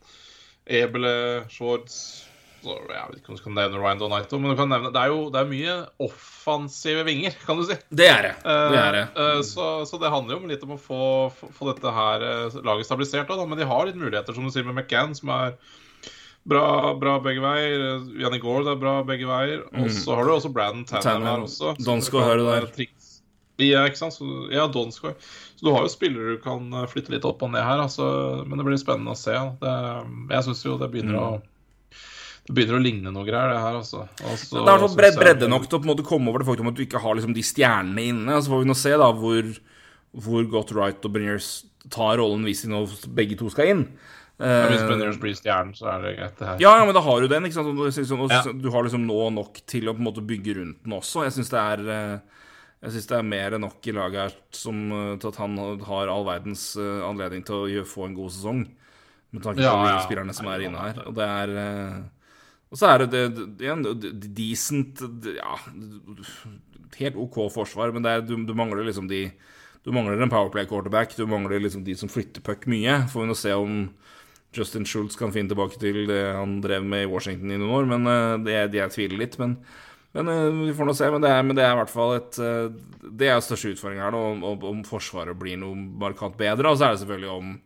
Ebele, Schwartz så, Jeg vet ikke om du kan nevne Ryan Donaito, men du kan nevne Det er jo det er mye offensive vinger, kan du si. Det er det. Det er det. Uh, eh, så, så det handler jo litt om å få, få, dette her eh, laget stabilisert. Da, men de har litt muligheter, som du sier, med McCann, som er bra, bra begge veier. Eh, Janni Gaard er bra begge veier. Og så har du også Braden Tanner her også. har du der. triks. Ja, ikke sant? Så, ja, Donskoy. Så du har jo spillere du kan eh, flytte litt opp og ned her. Altså, men det blir spennende å se. Det, jeg syns jo det begynner å det begynner å ligne noe greier, det her, altså. altså Det er sånn hvert bred, bredde nok til å på en måte komme over det faktum at du ikke har liksom de stjernene inne. Så får vi nå se da hvor, hvor godt Wright og Berniers tar rollen hvis de nå begge to skal inn. Ja, Hvis Eh, blir stjernen, så er det greit, det her. Ja, ja, men da har du den. ikke sant? Du- liksom, Ja. Du har liksom nå nok til å på en måte bygge rundt den også. Jeg syns det er eh, jeg synes det er mer enn nok i laget her som, eh, til at han har all verdens eh, anledning til å gjøre, få en god sesong. Med tanke på Ja, de ja. spillerne som er inne her. Og det er eh, Og så er det, igjen, decent Ja, helt OK forsvar, men er, du, du mangler liksom de Du mangler en powerplay quarterback, du mangler liksom de som flytter puck mye. Får vi nå se om Justin Schultz kan finne tilbake til det han drev med i Washington i noen år, men det, det jeg tviler litt. Men, men eh, vi får nå se. Men det er, men det er i hvert fall et eh, Det er største utfordringa her nå, om, om, om Forsvaret blir noe markant bedre. Og så er det selvfølgelig om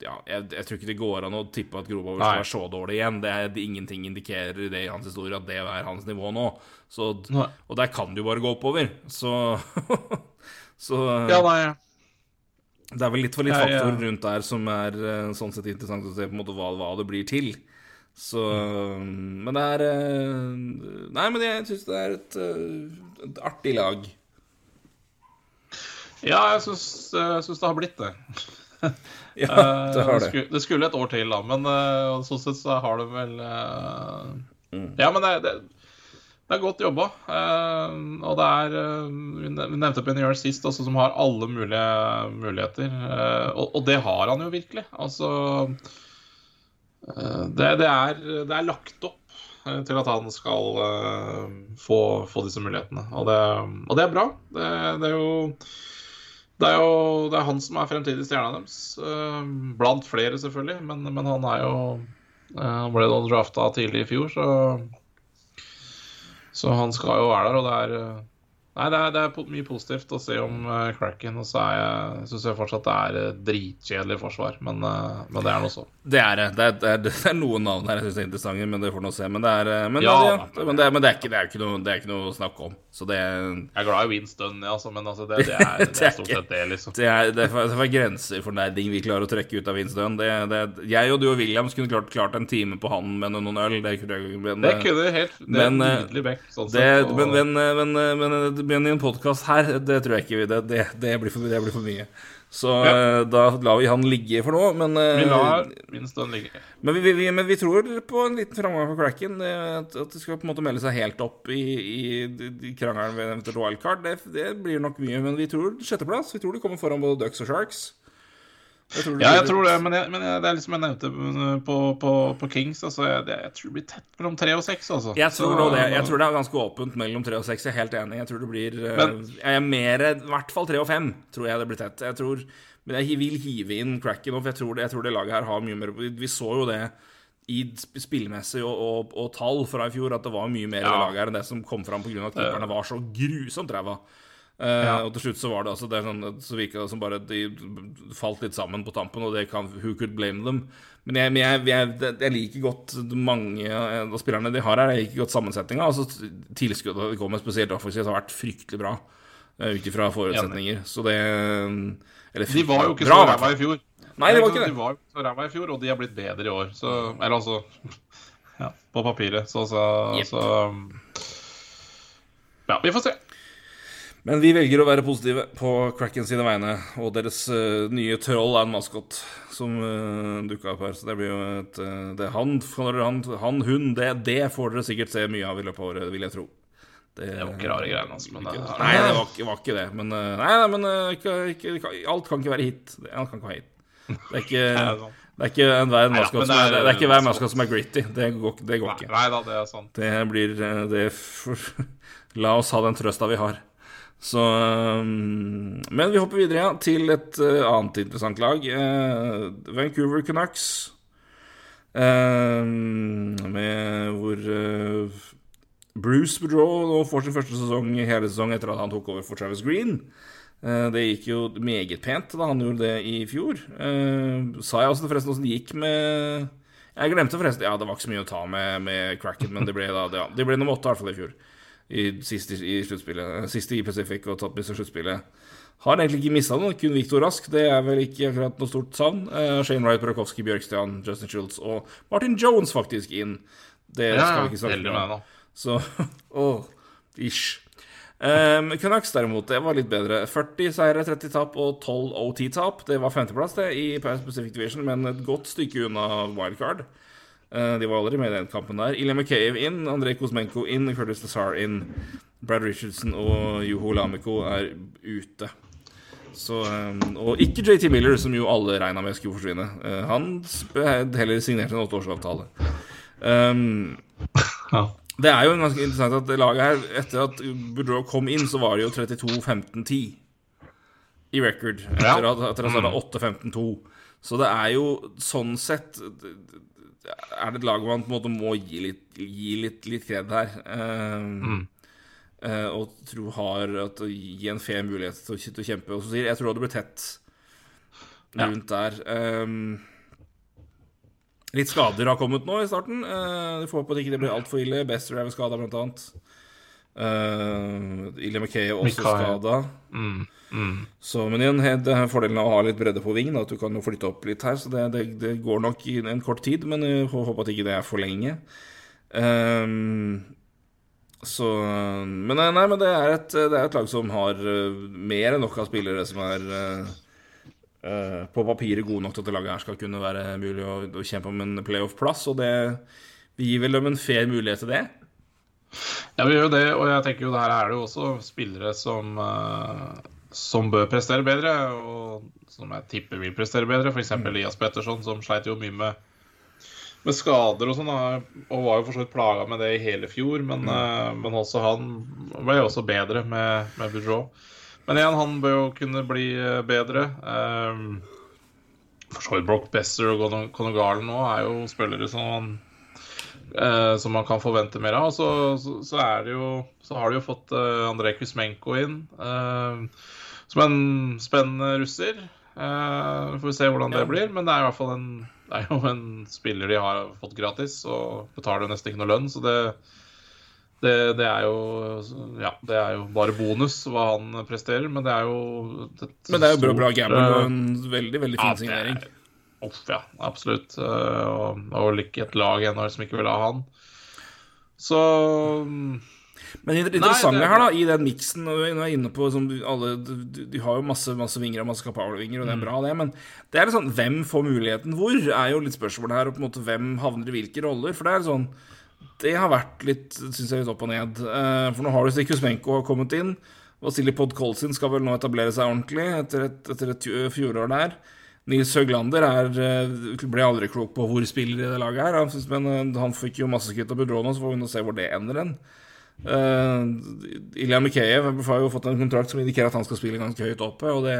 ja, jeg, jeg tror ikke det går an å tippe at Grobauer skal være så dårlig igjen. Det er, det, ingenting indikerer i det i hans historie at det er hans nivå nå. Så, og der kan det jo bare gå oppover. Så, så Ja, nei. det er vel litt for litt faktor faktorer rundt der som er eh, sånn sett interessant å se på en måte hva, hva det blir til. Så Men det er eh, Nei, men jeg syns det er et, eh, et artig lag. Ja, jeg syns, det har blitt det. Ja, Eh, det har det. Skulle, det skulle et år til, da, men eh, sånn sett så har det vel eh, Mm. Ja, men det, det, det er godt jobba. eh, og det er eh, Vi nev- vi nevnte Benjør sist, også, som har alle mulige muligheter. eh, og, og det har han jo virkelig. Altså eh, det, det, er, det er lagt opp eh, til at han skal eh, få, få disse mulighetene. Og det, og det er bra. Det, er jo det er jo det er han som er fremtidig stjerna deres. eh, Blant flere, selvfølgelig. Men, men han er jo eh, Han ble da drafta tidlig i fjor, så Så han skal jo være der, og det er eh, Nei, det er, det er mye positivt å se om uh, Kraken. Og så er syns jeg fortsatt det er eh, dritkjedelig forsvar, men, uh, men det er nå så. Det er det. Er, det er, det er noen navn her jeg syns er interessante, men det får nå se. Men det er, eh, men, Ja, ja, men, det er, men det er ikke, det er ikke noe, det er ikke noe å snakke om. Så det, Jeg er glad i Winston, ja, altså, men altså, det, det, er, det er stort sett det, liksom. det er, det er, for- er grenser for nerding vi klarer å trekke ut av Winston. Jeg og du og Williams kunne klart, klart en time på han med noen øl. Det kunne, kunne helt Det er eh, nydelig bekk, sånn sett. og- men, men, men, i en podkast her, det tror jeg ikke vi Det, det, det, blir, for, det blir for mye. Så Ja. eh, da lar vi han ligge for nå. Men, eh, Vi lar minst han ligge. men, vi, vi, men vi tror på en liten framgang for Cracken. At, at det skal på en måte melde seg helt opp i, i, i krangelen ved eventuelt wildcard. Det, det blir nok mye. Men vi tror sjetteplass. Vi tror de kommer foran både Ducks og Sharks. Jeg tror Ja, jeg tror det, men, jeg, men jeg, det er liksom jeg nevnte på, på, på Kings. Altså, jeg, det, jeg tror det blir tett mellom tre og seks. Altså. Jeg tror, Så- det, jeg tror det er ganske åpent mellom tre og seks. Jeg er helt enig. Jeg tror det blir eh, Men- Jeg er mer I hvert fall tre og fem, tror jeg det blir tett. Jeg tror, men jeg vil hive inn cracken nå, for jeg tror, det, jeg tror det laget her har mye mer Vi vi så jo det i spillmessig og, og, og tall fra i fjor, at det var mye mer i det laget her enn det som kom fram pga. at keeperne var så grusomt ræva. Eh, Ja. Og til slutt så var det altså det er sånn, Så virka det som bare de falt litt sammen på tampen, og det kan Who could blame them? Men jeg, men jeg, jeg, jeg liker godt mange av spillerne de har her. Jeg liker godt sammensetninga. Altså, tilskuddet de kommer spesielt offensivt, har vært fryktelig bra uh, ut ifra forutsetninger. Så det eller, De var jo ikke bra, så ræva i fjor. Nei, det var ikke det. De var så ræva i fjor, og de har blitt bedre i år. Så, eller altså Ja, på papiret. Så, så, yep. så um, Ja, vi får se. Men vi velger å være positive på Kraken sine vegne, og deres uh, nye troll er en maskot som uh, dukka opp her. Så det blir jo et uh, det han, han, han, hun, det, det får dere sikkert se mye av i løpet av året, vil jeg tro. Det, Det var ikke rare greiene, altså. Men det, Nei, det var, var ikke det. Men, uh, nei, nei, men eh, ikke, ikke, alt kan ikke være hit. Det- Alt kan ikke være hit. Det er ikke, det er ikke enhver maskot som er, er- er maskot som er gritty. Det går, det går Nei, ikke. nei da, det er sant. Det blir eh, det for, La oss ha den trøsta vi har. Så um, Men vi hopper videre ja, til et eh, annet interessant lag. Eh, Vancouver Canucks. Eh, med hvor eh, Bruce Boudreau nå får sin første sesong hele sesong etter at han tok over for Travis Green. Det gikk jo meget pent da han gjorde det i fjor. Sa jeg også forresten åssen det gikk med Jeg glemte forresten Ja, det var ikke så mye å ta med, med Cracken, men det ble da ja, Det ble nummer åtte i hvert fall i fjor. I, sist i, i Pacific og tatt med seg sluttspillet. Har egentlig ikke mista noe, kun Viktor Rask. Det er vel ikke akkurat noe stort savn. Uh, Shane Wright, Brakowski, Bjørkstian, Justin Schultz og Martin Jones faktisk inn. Det Ja, skal vi ikke snakke om. Så åh, ish. Um, Canucks derimot, det var litt bedre. 40 seire, 30 tap og 12 OT-tap. Det var femteplass det i Pacific Division, men et godt stykke unna wildcard. Uh, de var aldri med i den kampen der. Ilya McCabe inn, Andrej Kosmenko inn, Curtis Lazar inn. Brad Richardson og Juho Lamiko er ute. Så, um, og ikke JT Miller, som jo alle regna med skulle forsvinne. Uh, han heller signerte en åtteårsavtale. Um, Ja. det er jo ganske interessant at laget her, etter at Boudreau kom inn, så var det jo 32-15-10 i record. Etter at, etter at det var 8-15-2. Så det er jo sånn sett Er det et lag man på en måte må gi litt, gi litt, litt kred her. Um, mm. uh, og tro har at å gi en fair mulighet til å, til å kjempe. Og så sier jeg tror det blir tett rundt der. Um, litt skader har kommet nå i starten. Uh, vi får håpe at ikke det blir altfor ille. Bester er vel skada, blant annet. Uh, Ille McKay er også skada. Mm, mm. Så, men igjen, det er fordelen av å ha litt bredde på vingen, at du kan flytte opp litt her. Så det, det, det går nok i en kort tid, men jeg hå- håper at ikke det er for lenge. Um, så Men nei, nei, men det er, et, det er et lag som har eh, mer enn nok av spillere som er eh, på papiret gode nok til at det laget her skal kunne være mulig å, å kjempe om en playoff-plass. Og det gir vel dem en fair mulighet til det. Ja, vi gjør jo det, og jeg tenker jo der er det jo også spillere som, eh, som bør prestere bedre, og som jeg tipper vil prestere bedre. F.eks. Elias Petterson, som sleit jo mye med, med skader og sånn, og var jo for så vidt plaga med det i hele fjor, men, eh, men også han ble jo også bedre med, med Boudreaux. Men igjen, han bør jo kunne bli eh, bedre. Um, for så vidt Brock Besser og Conor- Conor Garland nå er jo spillere som han eh, som man kan forvente mer av. Og så, så, så er det jo Så har de jo fått eh, Andrej Kuzmenko inn eh, som en spennende russer. Eh, vi får se hvordan det Ja. blir, men det er i hvert fall en det er jo en spiller de har fått gratis og betaler jo nesten ikke noe lønn, så det det, det, er jo, ja, det er jo bare bonus hva han presterer, men det er jo Men det er jo bra, bra gamble eh, og en veldig, veldig fin ja, signering. Uff, ja, absolutt. Eh, Og, og ikke et lag ennå som ikke vil ha han. Så mm, Men det Nei, interessante det er- her, da, i den miksen du er inne på som alle De, har jo masse, masse vinger og masse kapabelvinger, og det er bra, det, men det er litt sånn Hvem får muligheten hvor? er jo litt spørsmålet her, og på en måte hvem havner i hvilke roller? For det er sånn Det har vært litt, syns jeg, litt opp og ned. Eh, For nå har du Sikusmenko kommet inn. Vasilij Podkolzin skal vel nå etablere seg ordentlig etter et, etter et fjorår der. Nils Høglander er, eh, ble aldri klok på hvor spiller i det laget her. Men eh, han fikk jo masse skritt av Budrona, så får vi nå se hvor det ender hen. Uh, Ilja Mikheyev har jo fått en kontrakt som indikerer at han skal spille ganske høyt oppe. Og det,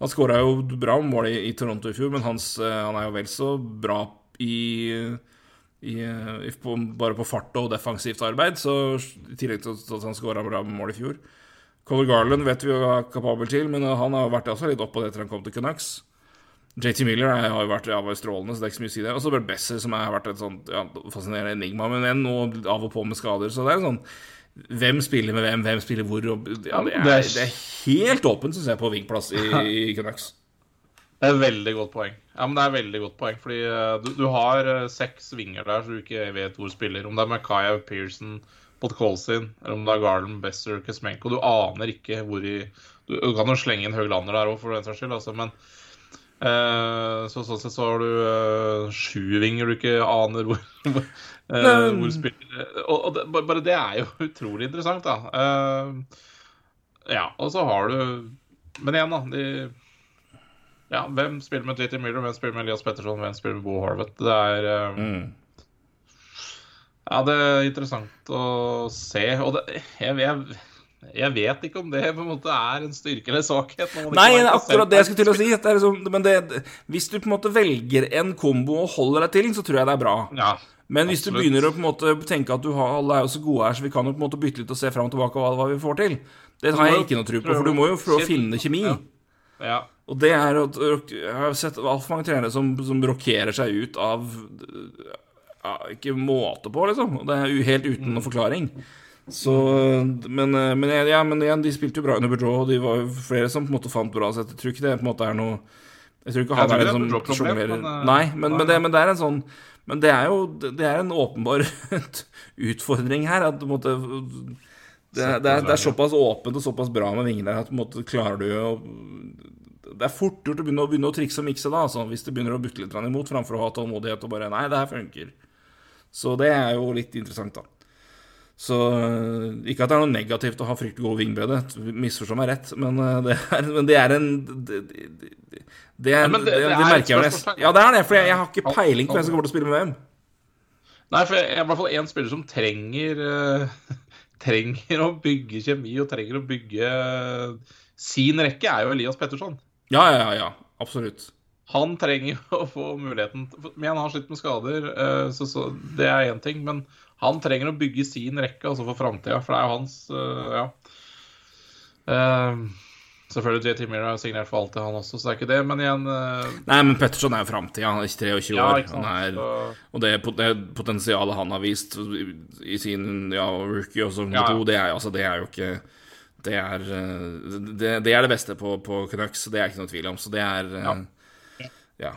han skåra jo bra mål i, i Toronto i fjor, men hans, eh, han er jo vel så bra i, i, på, bare på fart og defensivt arbeid, så i tillegg til at han skåra bra mål i fjor. Color Garland vet vi jo er kapabel til, men han har vært også litt oppå det etter han kom til Canucks. JT Miller er- har jo vært, ja, var strålende, så det er ikke så mye å si det. Og så Bert Besser, som har vært et sånt ja, fascinerende enigma, men igjen nå av og på med skader. Så det er sånn Hvem spiller med hvem, hvem spiller hvor? Og, ja, det, er, det er helt åpent, syns jeg, på wingplass i, i Canucks. det er et veldig godt poeng. Ja, men det er et veldig godt poeng, fordi eh, du, du har eh, seks vinger der så du ikke vet hvor spiller. Om det er Makayev, Pearson, Podkolzin, eller om det er Garland, Besser, Kesmenko Du aner ikke hvor i Du, du kan jo slenge inn Høglander der òg, for den saks skyld, altså, men så, sånn sett så har du uh, sju vinger du ikke aner hvor, hvor, eh, hvor spiller. Og, og det, bare- det er jo utrolig interessant, da. Eh, ja, og så har du Men igjen, da. De, ja, hvem spiller med JT Miller, hvem spiller med Elias Petterson, hvem spiller med Bo Harvet? Det er eh, Mm. Ja, det er interessant å se. Og det, jeg, jeg, jeg vet ikke om det på en måte er en styrke eller svakhet. Nei, det akkurat det jeg skulle til å si. Det liksom, men det, hvis du på en måte velger en kombo og holder deg til, så tror jeg det er bra. Ja, Men hvis du begynner å på en måte tenke at du har, alle er jo så gode her, så vi kan jo på en måte bytte litt og se fram og tilbake hva, hva vi får til, det har jeg ikke noe tro på. For du må jo prøve å finne kjemi. Ja. Ja. Og det er at Jeg har sett altfor mange trenere som, som rokkerer seg ut av ja, Ikke måte på, liksom. Det er helt uten noen forklaring. Så Men, men, ja, men igjen, de spilte jo bra under Boudreau, og de var jo flere som på en måte fant bra. Så jeg tror ikke det på en måte er noe Jeg tror ikke han er en som sjonglerer eh, Nei, men, men, det, men det er en sånn Men det er jo Det er en åpenbar utfordring her. At på en måte det, det, er, det er såpass åpent og såpass bra med vingene at på en måte klarer du å Det er fort gjort å begynne, å begynne å trikse og mikse da, altså, hvis det begynner å butte litt imot, framfor å ha tålmodighet og bare Nei, det her funker. Så det er jo litt interessant, da. Så Ikke at det er noe negativt å ha fryktelig gode vingbøyde, misforstå meg rett, men eh, det er, men det er en Det, det, det, det, er, men det, det- det, det er et merker jeg nesten. Ja, det er det, for jeg, jeg har ikke peiling på hvem som kommer til å spille med hvem. Nei, for jeg er i hvert fall én spiller som trenger uh, Trenger å bygge kjemi og trenger å bygge sin rekke, er jo Elias Petterson. Ja, ja, ja, ja. Absolutt. han trenger å få muligheten Men han har slitt med skader, uh, så, så det er én ting. Men han trenger å bygge sin rekke altså for framtida, for det er jo hans uh, Ja. Uh, selvfølgelig JT Miller har signert for alltid, han også, så det er ikke det. Men igjen uh... Nei, men Petterson er jo framtida. Han er ikke 23 Ja, år. sant. Han er, Så- og det, det potensialet han har vist i, i sin ja, rookie og sånn, Ja, ja. det er, altså, det er jo ikke det er, eh, det, det er det beste på, på Canucks, det er ikke noe tvil om. Så det er ja. Ja.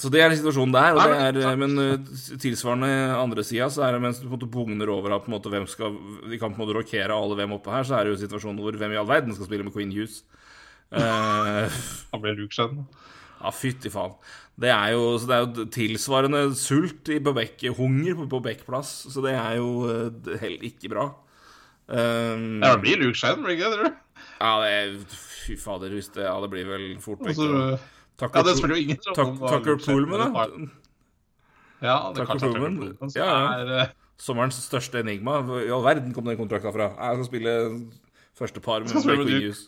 Så det er situasjonen der. Og det er, men eh, tilsvarende andre sida, så er det mens du på en måte bugner over at på en måte hvem skal Vi kan på en måte rokere alle hvem oppe her, så er det jo situasjonen hvor hvem i all verden skal spille med Queen Hughes. Uh, han blir Luke ja, fytti faen. Det er jo, så det er jo tilsvarende sult i på bekk, hunger på, på bekkplass, så det er jo eh, heller ikke bra. Um, Ja, det blir Luke Shen, blir det ikke det? ja, det Fy fader, hvis det Ja, det blir vel fort vekk. Altså, da. ja, Tucker, det spiller jo ingen rolle det Tucker Poolman, da. Ja, det Tucker kan Tucker Pullman. Pullman. Ja, ja. eh, Sommerens største enigma. I all verden kom den kontrakta fra. Jeg skal spille første par med, Queen Hughes.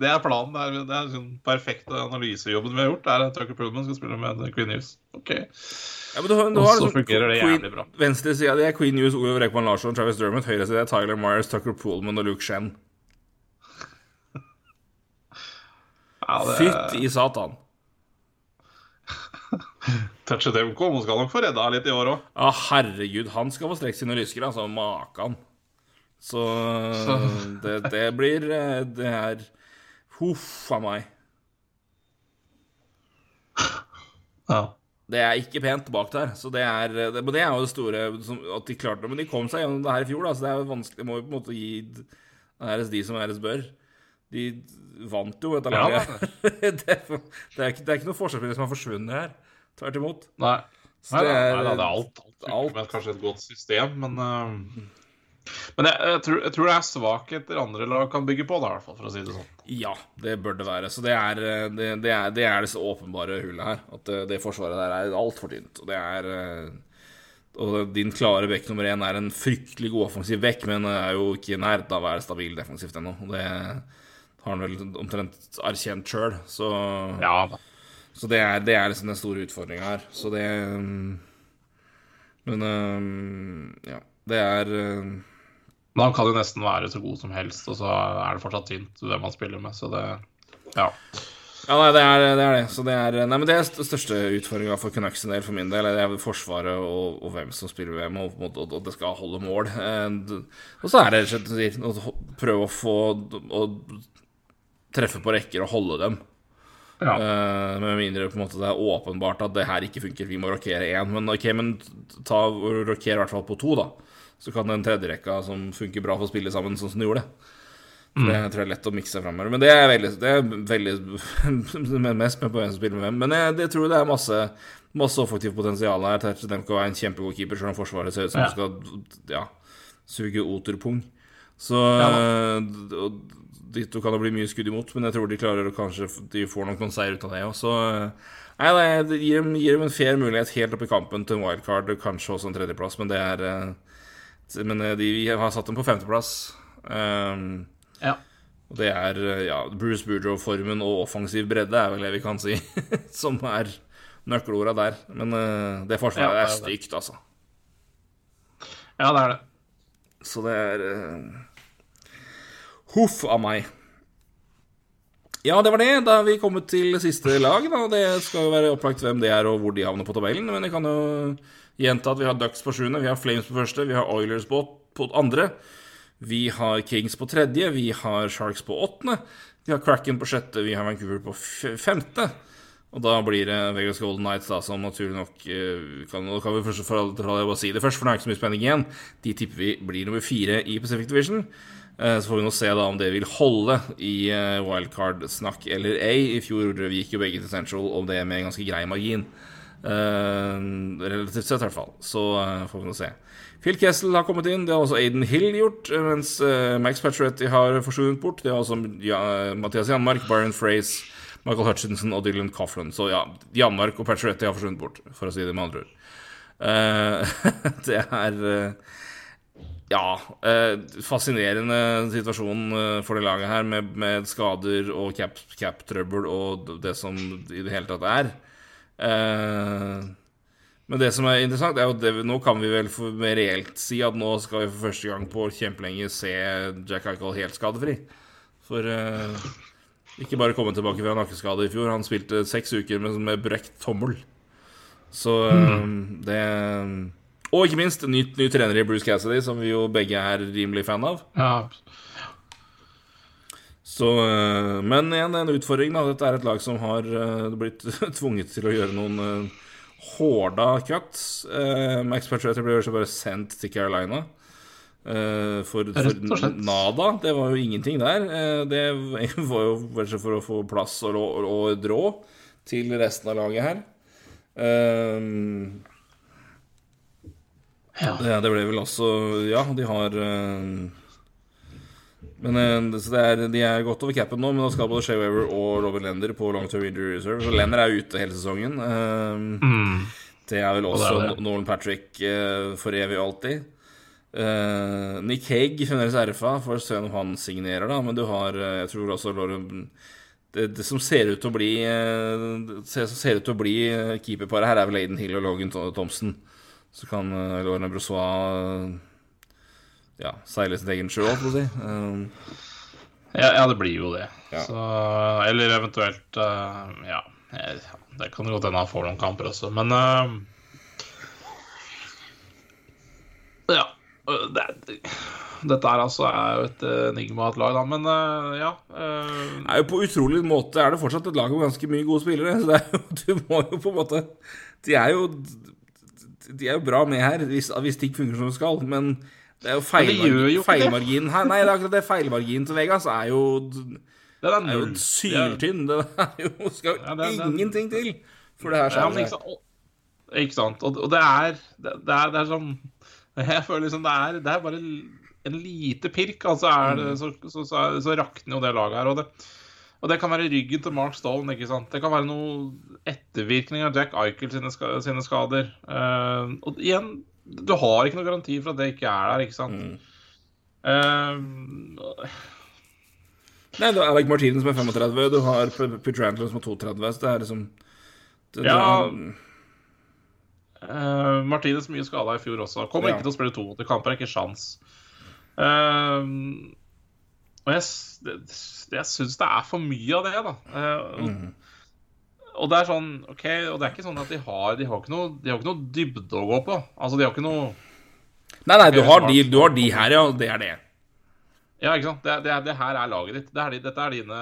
Det er planen. Det er, det er sånn perfekte analysejobben vi har gjort. Det er at Tucker Pullman skal spille med Queen News. Ok. Ja, men du, har- du har så liksom fungerer det jævlig bra. Venstresida di er Queen News, Ove Rekman Larsson, Travis Dermott. Høyresida er Tyler Myers, Tucker Pullman og Luke Shen. Ja, det Fytti satan. Touche Demko nå skal nok få redda litt i år òg. Ja, herregud, han skal få strekt sine lysker, altså. Makan. Så det, det blir eh, Det er Huff a meg. Ja. Det er ikke pent bak der. Så det er, det, men det er jo det store som, At de klarte det. Men de kom seg gjennom det her i fjor, da, så det er jo vanskelig. Må jo på en måte gi æres de som æres bør. De vant jo dette Ja, laget. det, er, det, er ikke, det er ikke noen forsvarsspillere som har forsvunnet her. Tvert imot. Nei. Så det er- nei nei, det er alt. alt, alt. Med kanskje et godt system, men uh, Men jeg, jeg, tror, jeg tror det er svakheter andre lag kan bygge på, da, i hvert fall, for å si det sånn. Ja, det bør det være. Så det er eh, det, det, er, det, er det åpenbare hullet her. At det, det forsvaret der er altfor tynt. Og det er eh, Og din klare bekk nummer én er en fryktelig god offensiv bekk, men er jo ikke i nærheten av å være stabil defensivt ennå. Det har han vel omtrent erkjent sjøl. Så, Ja så det, er, det er liksom den store utfordringa her. Så det Men eh, ja. Det er eh, Men han kan jo nesten være så god som helst, og så er det fortsatt tynt hvem han spiller med, så det Ja. Ja, nei, det er det. er det. Så det er, nei, men det er st- største utfordringa for Canucks en del, for min del. Det er Forsvaret og, og hvem som spiller hvem, og, og, og det skal holde mål. Eh, Og så er det rett og slett å prøve å få Å treffe på rekker og holde dem. Ja. Eh, med mindre på en måte det er åpenbart at det her ikke funker, vi må rokere én. Men ok, men ta og i hvert fall på to, da. Så kan den tredje rekka som funker bra, få spille sammen sånn som de gjorde. Mm. Det tror jeg er lett å mikse framover. Men det er veldig, det er veldig mest med på hvem som spiller med hvem. Men jeg, det tror det er masse, masse offektivt potensial her. Terje Demko er en kjempegod keeper, selv om Forsvaret ser ut som Ja. skal ja, suge oterpung. Så Ja Ditto kan det bli mye skudd imot, men jeg tror de klarer å kanskje De får nok noen seier ut av det òg, så Nei, nei, det gir dem, gir dem en fair mulighet helt opp i kampen til en wildcard, kanskje også en tredjeplass, men det er eh, Men eh, de vi har satt dem på femteplass. Um, ja. og det er eh, ja, Bruce Boudreau-formen og offensiv bredde er vel det vi kan si, som er nøkkelorda der. Men uh, det forsvaret Ja, det er er stygt, altså. ja, det er det. Så det er eh, Huff a meg. Ja, det var det. Da er vi kommet til siste lag. Da. Det skal jo være opplagt hvem det er, og hvor de havner på tabellen. Men jeg kan jo gjenta at vi har Ducks på sjuende, vi har Flames på første, vi har Oilers på, på andre. Vi har Kings på tredje, vi har Sharks på åttende. Vi har Cracken på sjette, vi har Vancouver på femte. Og da blir det Vegas Golden Nights, da, som naturlig nok eh, kan, kan vi først for forhold bare si det først, for det er ikke så mye spenning igjen. De tipper vi blir nummer fire i Pacific Division. Eh, Så får vi nå se da om det vil holde i eh, wildcard-snakk eller ei. I fjor vi gikk jo begge til Central, og det med en ganske grei margin. Eh, relativt sett, i hvert fall. Så får vi nå se. Phil Kessel har kommet inn. Det har også Aiden Hill gjort. Mens Max Pacioretty har forsvunnet bort. Det har også Mathias Janmark, Byron Fraze, Michael Hutchinson og Dylan Coughlin. Så ja, Janmark og Pacioretty har forsvunnet bort, for å si det med andre ord. Det er Ja. Eh, fascinerende situasjon eh, for det laget her, med, med skader og cap-trøbbel og det som i det hele tatt er. Eh, men det som er interessant, er jo at nå kan vi vel for mer reelt si at nå skal vi for første gang på kjempelenge se Jack Eichel helt skadefri. For ikke bare komme tilbake fra nakkeskade i fjor, han spilte seks uker med, med brekt tommel. Så eh, det Og ikke minst ny, ny trener i Bruce Cassidy, som vi jo begge er rimelig fan av. Ja. Så, eh, men igjen, en utfordring. da Dette er et lag som har eh, blitt tvunget til å gjøre noen eh, hårda cuts. Max Patriota ble bare sendt til Carolina. for, for nada. Det var jo ingenting der. Det var jo kanskje for å få plass og, og råd til resten av laget her. Eh, Ja. det, det ble vel også Ja, de har eh, Men eh, er, de er godt over capen nå, men da skal både Shea Weaver og Robin Lender på long term injury reserve. Så Lender er ute hele sesongen. Eh, Mm. Det er vel også og. Nolan Patrick for evig og alltid. Nick Haig fremdeles RFA, for å se om han signerer, da. Men du har Jeg tror også Lauren det, det som ser ut til å bli Det som ser ut til å bli keeperparet her, er vel Aiden Hill og Logan Tho- Thompson. Så kan uh, Lauren Brossois eh, ja, seile sin egen sjø, holdt på å si. Eh, Ja, ja, det blir jo det. Ja. Så, eller eventuelt uh, Ja, det kan godt hende han får noen kamper også, men uh, Ja. Det, det, dette her altså er jo et enigma et lag, da, men uh, ja. Uh, På utrolig måte er det fortsatt et lag med ganske mye gode spillere. Så det jo, du må jo på en måte De er jo De er jo bra med her hvis, hvis ting funker som det skal, men det er jo feilmarginen her. Nei, det er akkurat det. Feilmarginen til Vegas er jo den er jo syltynn. Det er jo, skal Ja, det er- det er- ingenting til for det her Ja, ikke ikke sant? Og, og det er det, er det er sånn Jeg føler liksom det er, det er bare en lite pirk, altså er det, så, så, så, så rakner jo det laget her. Og det, og det kan være ryggen til Mark Stone, ikke sant. Det kan være noe ettervirkning av Jack Eichel sine, sine skader. Uh, og igjen, du har ikke noen garanti for at det ikke er der, ikke sant. Eh, Nei, du har Alec Martinen som er 35, du har Peter Antler som er 32, så det er liksom det, Ja. Uh, Martinez mye skada i fjor også. Kommer Ja. ikke til å spille 82 kamper, er ikke sjans. Eh, og jeg, det, jeg syns det er for mye av det, da. Uh, og, og det er sånn OK, og det er ikke sånn at de har De har ikke noe, de har ikke noe dybde å gå på. Altså, de har ikke noe Nei, nei, du har, de, du har de her, ja. Det er det. Ja, ikke sant? Det, det, det her er laget ditt. Det er, dette er dine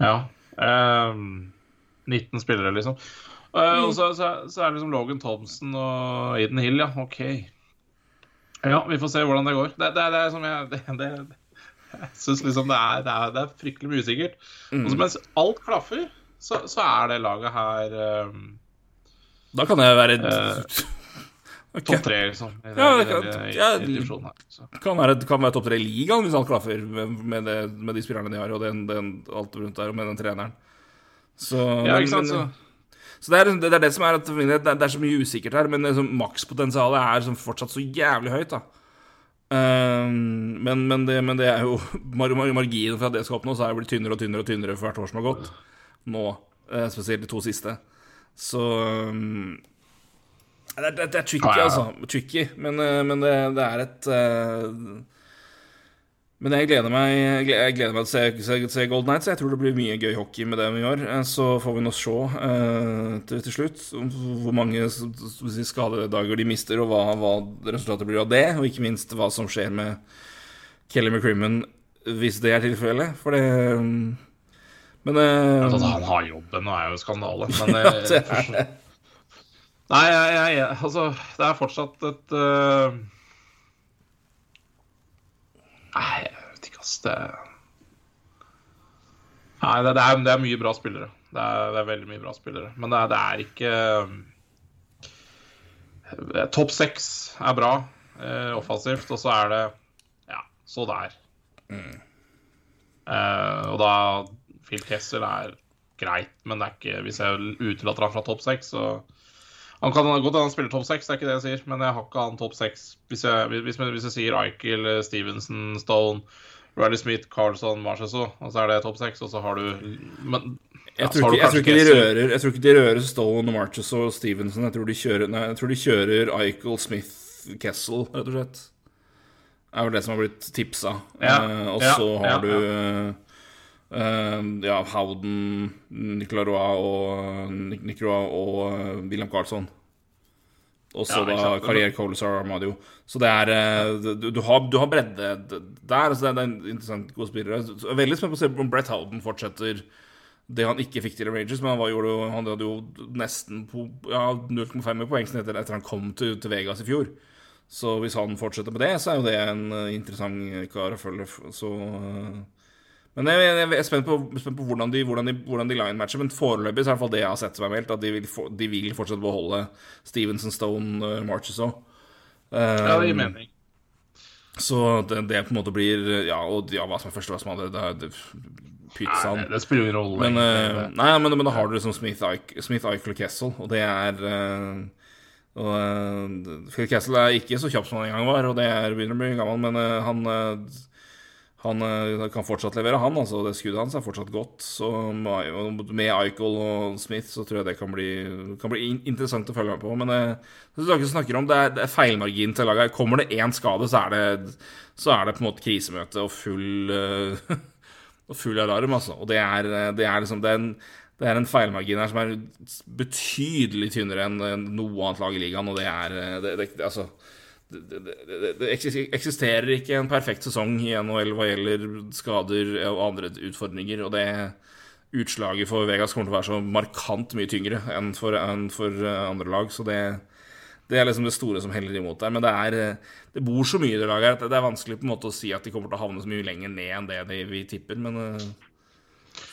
Ja. Um, 19 spillere, liksom. Uh, Og så, så, så er det liksom Logan Thompson og Aiden Hill, ja. OK. Ja, vi får se hvordan det går. Det, det, det er som jeg det, det, Jeg syns liksom det er, det, er, det er fryktelig mye usikkert. Og så mens alt klaffer, så, så er det laget her um, Da kan jeg være uh, okay. topp tre, liksom. I, Ja, det kan- i- i- ja, i her. Så. Kan være, kan være topp tre i ligaen hvis alt klaffer med, med, med de spillerne de har, og den, den, alt rundt der, og med den treneren. Så, Ja, ikke sant? men- Så, Så det er, det er det som er at det er, det er så mye usikkert her, men liksom, makspotensialet er liksom fortsatt så jævlig høyt, da. Um, men, men, det, men det er jo mar mar Marginen for at det skal oppnås, er jo blitt tynnere og tynnere og tynnere for hvert år som har gått. Nå, eh, spesielt de to siste. Så um, det, er- tricky, altså. Tricky, men, eh, men det, det er et eh, men jeg gleder meg Jeg gleder, meg til å se, se, Golden Nights. Jeg tror det blir mye gøy hockey med dem i år. Eh, Så får vi nå se eh, til, til slutt hvor mange skadedager de mister, og hva, hva resultatet blir av det. Og ikke minst hva som skjer med Kelly McCrimmon hvis det er tilfellet. For det mm, Men eh, At han har jobben nå er jo skandale. Men ja, det er det. Nei, jeg, jeg, altså Det er fortsatt et eh, Nei, jeg vet ikke, ass. Det Nei, det, det, er, det er mye bra spillere. Det er, det er veldig mye bra spillere. Men det er, det ikke eh, Topp seks er bra eh, offensivt, og så er det Ja, så der. Eh, og da Phil Kessel er greit, men det er ikke, hvis jeg utelater han fra topp seks, så Han kan godt hende han spiller topp seks, det er ikke det jeg sier, men jeg har ikke han topp seks. Hvis, hvis, hvis jeg sier Eichel, Stevenson, Stone, Riley Smith, Carlson, Marcesso, og så er det topp seks, og så har du Men ja, Jeg tror, ikke, jeg, tror ikke de rører, jeg tror ikke de rører Stone, Marches og Stevenson. Jeg tror de kjører, nei, jeg tror de kjører Eichel, Smith, Kessel, rett og slett. Det er vel det som har blitt tipsa. Ja, uh, og ja, så har ja, du eh, eh, ja, Howden, Nicolas og, Nic- og eh, William Carlsson. Og så Ja, da. Carrier Colasar Armadio. Så det er eh, du, du, har, du har bredde der. Så det er, det er en interessant god spillere. Er veldig spent på å se om Brett Howden fortsetter det han ikke fikk til i Rangers, men han, var, gjorde, han hadde jo nesten ja, 0,5 poeng etter, etter han kom til, til Vegas i fjor. Så hvis han fortsetter med det, så er jo det en eh, interessant kar å følge. Så eh, Men jeg, jeg, jeg er spent på, spent på hvordan de, hvordan de, hvordan de line-matcher. Men foreløpig så er det fall det jeg har sett som er meldt, at de vil, for, de vil fortsatt beholde Stevenson, Stone, uh, Marches òg. Ja, det gir mening. Så det, det på en måte blir Ja, og ja, hva som er førstevalgsmann, det, det, det Pizzaen. Nei, det, spiller ingen rolle. Men, eh, nei, men, men da har du liksom Smith, Smith Eichel Kessel, og det er uh, og, uh, Phil Kessel er ikke så kjapp som han en gang var, og det er begynner å bli gammel, men han han eh, kan fortsatt levere, han. altså Det skuddet hans er fortsatt godt. Så med Eichel og Smith så tror jeg det kan bli, kan bli interessant å følge med på. Men det, det dere snakker om, det er, det er feilmargin til laget. Kommer det én skade, så er det, så er det på en måte krisemøte og full eh, og full alarm, altså. Og det er, det er liksom det en, det er en feilmargin her som er betydelig tynnere enn noe annet lag i ligaen, og det er det, det, det, Altså det, det, det, eksisterer ikke en perfekt sesong i NHL hva gjelder skader og andre utfordringer, og det utslaget for Vegas kommer til å være så markant mye tyngre enn for, enn for eh, andre lag, så det det er liksom det store som heller imot der. Men det er eh, Det bor så mye i det laget at det er vanskelig på en måte å si at de kommer til å havne så mye lenger ned enn det vi tipper, men eh,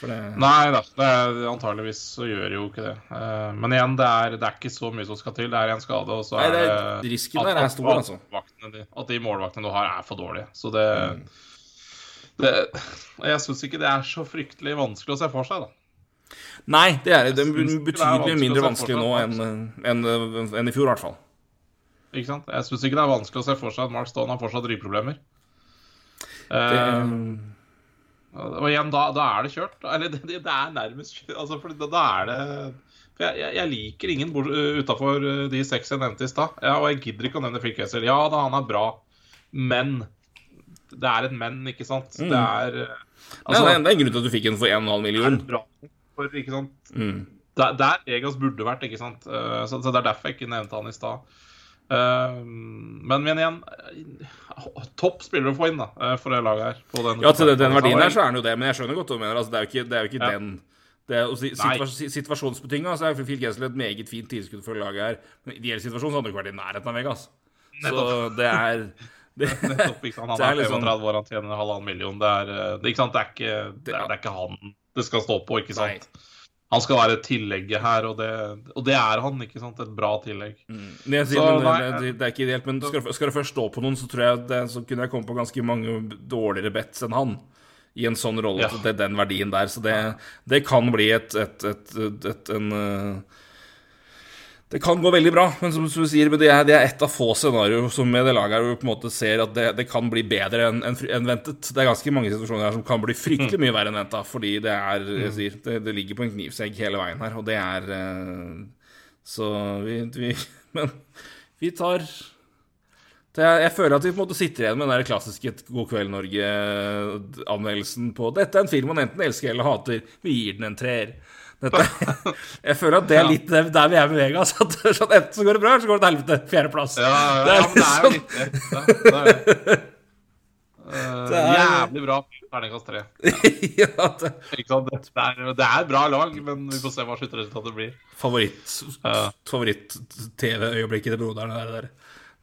det, Nei da, det er, antageligvis så gjør jo ikke det. Eh, men igjen, det er, det er ikke så mye som skal til. Det er en skade, og så Nei, er det det er- risken der er stor, at, altså. At, at de målvaktene du har, er for dårlige. Så det, Mm. det Jeg syns ikke det er så fryktelig vanskelig å se for seg, da. Nei, det er, det er er betydelig vanskelig mindre vanskelig nå enn en, en i fjor, i hvert fall. Ikke sant? Jeg syns ikke det er vanskelig å se for seg at Mark Stone har fortsatt ryggproblemer. Det, Eh, og igjen, da, da er det kjørt. Eller det, det er nærmest kjørt. Altså, for da, da er det for jeg, jeg, jeg liker ingen utafor de seks jeg nevnte i stad. Ja, og jeg gidder ikke å nevne Phil Kessel. Ja da, han er bra, men Det er et men, ikke sant? Det er altså, Nei, det, er, en grunn til at du fikk en for 1,5 million. Det er bra for, ikke sant? Mm. Der, der Egas burde vært, ikke sant. Så, så det er derfor jeg ikke nevnte han i stad. Eh, men, men igjen Topp spiller å få inn da eh, for det laget her. På den, Ja, til den, den verdien der så er den jo det, men jeg skjønner godt hva du mener. Altså, det er jo ikke, det er jo ikke Ja. den det er, jo si- Nei. situas, Situasjonsbetinga så er Phil Kessel et meget fint tilskudd for laget her. Men i ideell situasjon så hadde han ikke vært i nærheten av Vegas. Så det er det, Nettopp, ikke sant? Han er er liksom- 35 år, han tjener halvannen million. Det er, eh, det, ikke sant? Det, er ikke, det, er, det er ikke han det skal stå på, ikke sant? Han skal være tillegget her, og det, og det er han, ikke sant? Et bra tillegg. Mm. sier, Så, men, nei, det, det er ikke ideelt, men skal, skal du først stå på noen, så tror jeg det, så kunne jeg komme på ganske mange dårligere bets enn han. I en sånn rolle Ja. Så det er den verdien der. Så det, det kan bli et, et, et, et, et en eh, Det kan gå veldig bra, men som, du sier, det er, det er et av få scenarioer som med det laget her på en måte ser at det, det kan bli bedre enn en, en ventet. Det er ganske mange situasjoner her som kan bli fryktelig mye verre enn venta, fordi det er jeg sier, det, det ligger på en knivsegg hele veien her, og det er eh, Så vi, vi Men vi tar er, jeg føler at vi på en måte sitter igjen med den der klassiske God kveld Norge-anmeldelsen på 'Dette er en film man enten elsker eller hater'. Vi gir den en treer. Dette, jeg føler at det er litt der vi er med Vegas. At sånn, enten så går det bra, eller så går det til helvete. Fjerdeplass. Ja, ja, ja, men det er jo litt det. Ja, det, er det. Eh, Det er- Jævlig bra terningkast tre. ja, det, Det er, det er et bra lag, men vi får se hva sluttresultatet blir. Favoritt-TV-øyeblikket til broderen der. der.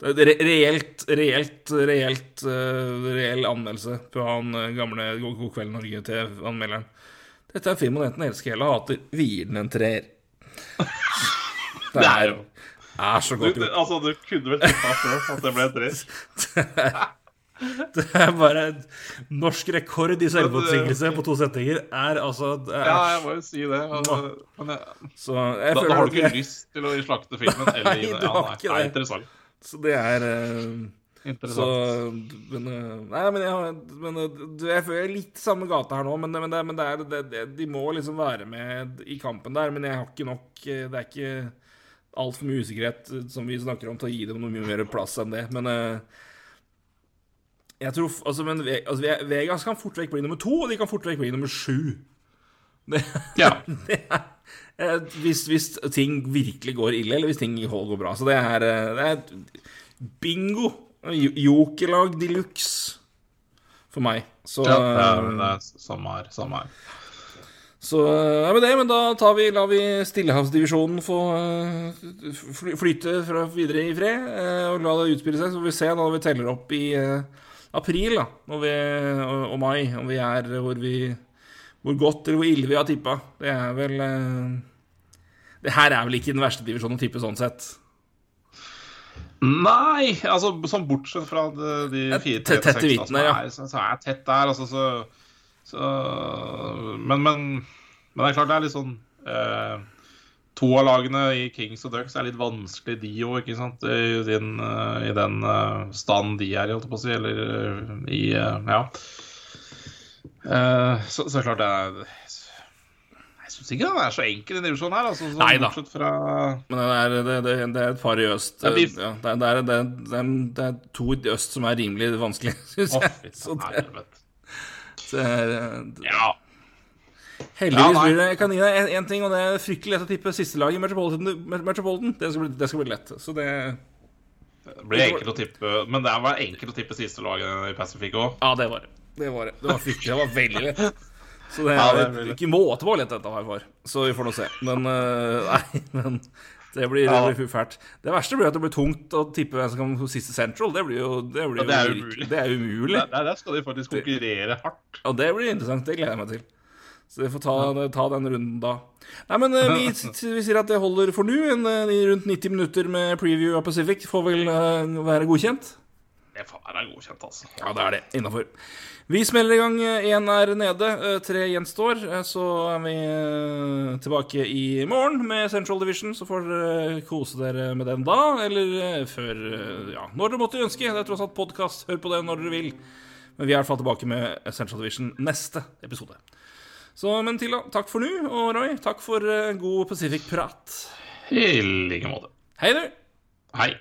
Det er re- reelt, reelt, reelt uh, reell anmeldelse på han eh, gamle God kveld Norge til anmelderen. Dette er en film man enten elsker eller hater. Vi gir den en treer. Det Det er er, er så du, godt du, gjort. Altså, du kunne vel tippa før at det ble en treer? Det er bare en Norsk rekord i selvmotsigelse på to setninger er altså er, Ja, jeg må jo si det. og- Men jeg, Så jeg da, da har du ikke lyst til å slakte filmen? Eller Nei, det. du Ja, har nei, ikke nei, det. interessant. Så det er eh, Så. Men eh, Nei, men jeg, men eh, jeg føler er litt samme gata her nå, men, men, det, men det er, det, det, de må liksom være med i kampen der. Men jeg har ikke nok eh, Det er ikke altfor mye usikkerhet som vi snakker om, til å gi dem noe mye mer plass enn det. Men jeg tror Altså, men altså, Vegas kan fort vekk bli nummer to, og de kan fort vekk bli nummer sju. Det, Ja. det er, hvis, hvis ting virkelig går ille, eller hvis ting går bra. Så det er, det er bingo. Jo- Jokerlag de luxe for meg. Så, ja, det er, det er samme her. Samme her. så ja, men det, men da tar vi, lar vi Stillehavsdivisjonen få eh, flyte fra videre i fred, eh, og la det utspille seg. Så får vi se når vi teller opp i eh, april da, når vi, og, mai, om vi er hvor vi hvor godt eller hvor ille vi har tippa. Det er vel eh, Det her er vel ikke den verste divisjonen å tippe sånn sett. Nei, altså sånn bortsett fra de, de fire tett- tette i tre, hvitten som ja. er, jeg tett der, altså, så, så men, men, men det er klart det er litt sånn eh, To av lagene i Kings og Ducks er litt vanskelig, de òg, ikke sant? I den, eh, i den uh, stand de er i, holdt jeg på å si, eller eh, i uh, Ja. Uh, så, så klart det er syns ikke den er så enkel, den divisjonen her. Altså, sånn, Nei da. Fra Men det er, det, det, det er et par i øst. Det vi- Ja, det, er, det, er, det, det, det to i øst som er rimelig vanskelig, syns Å, jeg. Så det, så er eh, Ja. Heldigvis blir det Jeg kan gi deg én ting, og det er fryktelig lett å tippe siste lag i Metropolitan. Metropolitan. Det, skal bli, det skal bli lett. Så det Det blir enkelt å tippe, men det var enkelt å tippe siste laget i Pacific òg. Ja, det var det. Det var, det. Det var fryktelig. Det var veldig lett. Så det er det er ikke måte på dette her var. Så vi får nå se. Men eh, Nei, men det blir, Ja. det blir fælt. Det verste blir at det blir tungt å tippe hvem som kan få siste Central. Det blir jo, det blir Ja, det er jo umulig. Det er umulig. Der, der skal de faktisk konkurrere hardt. Og det blir interessant. Det gleder jeg meg til. Så vi får ta, ta den runden da. Nei, men eh, vi, vi sier at det holder for nå. En, eh, rundt 90 minutter med preview av Pacific får vel uh, være godkjent. Det får være godkjent, altså. Ja, det er det. Innafor. Vi smeller i gang. Én er nede, eh, tre gjenstår. Eh, Så er vi eh, tilbake i morgen med Central Division. Så får dere kose dere med den da, eller eh, før eh, Ja, når dere måtte ønske. Det er tross alt podkast. Hør på det når dere vil. Men vi er i hvert fall tilbake med Central Division neste episode. Så, men til da, takk for nå. Og Roy, takk for eh, god Pacific-prat. I like måte. Hei, du. Hei.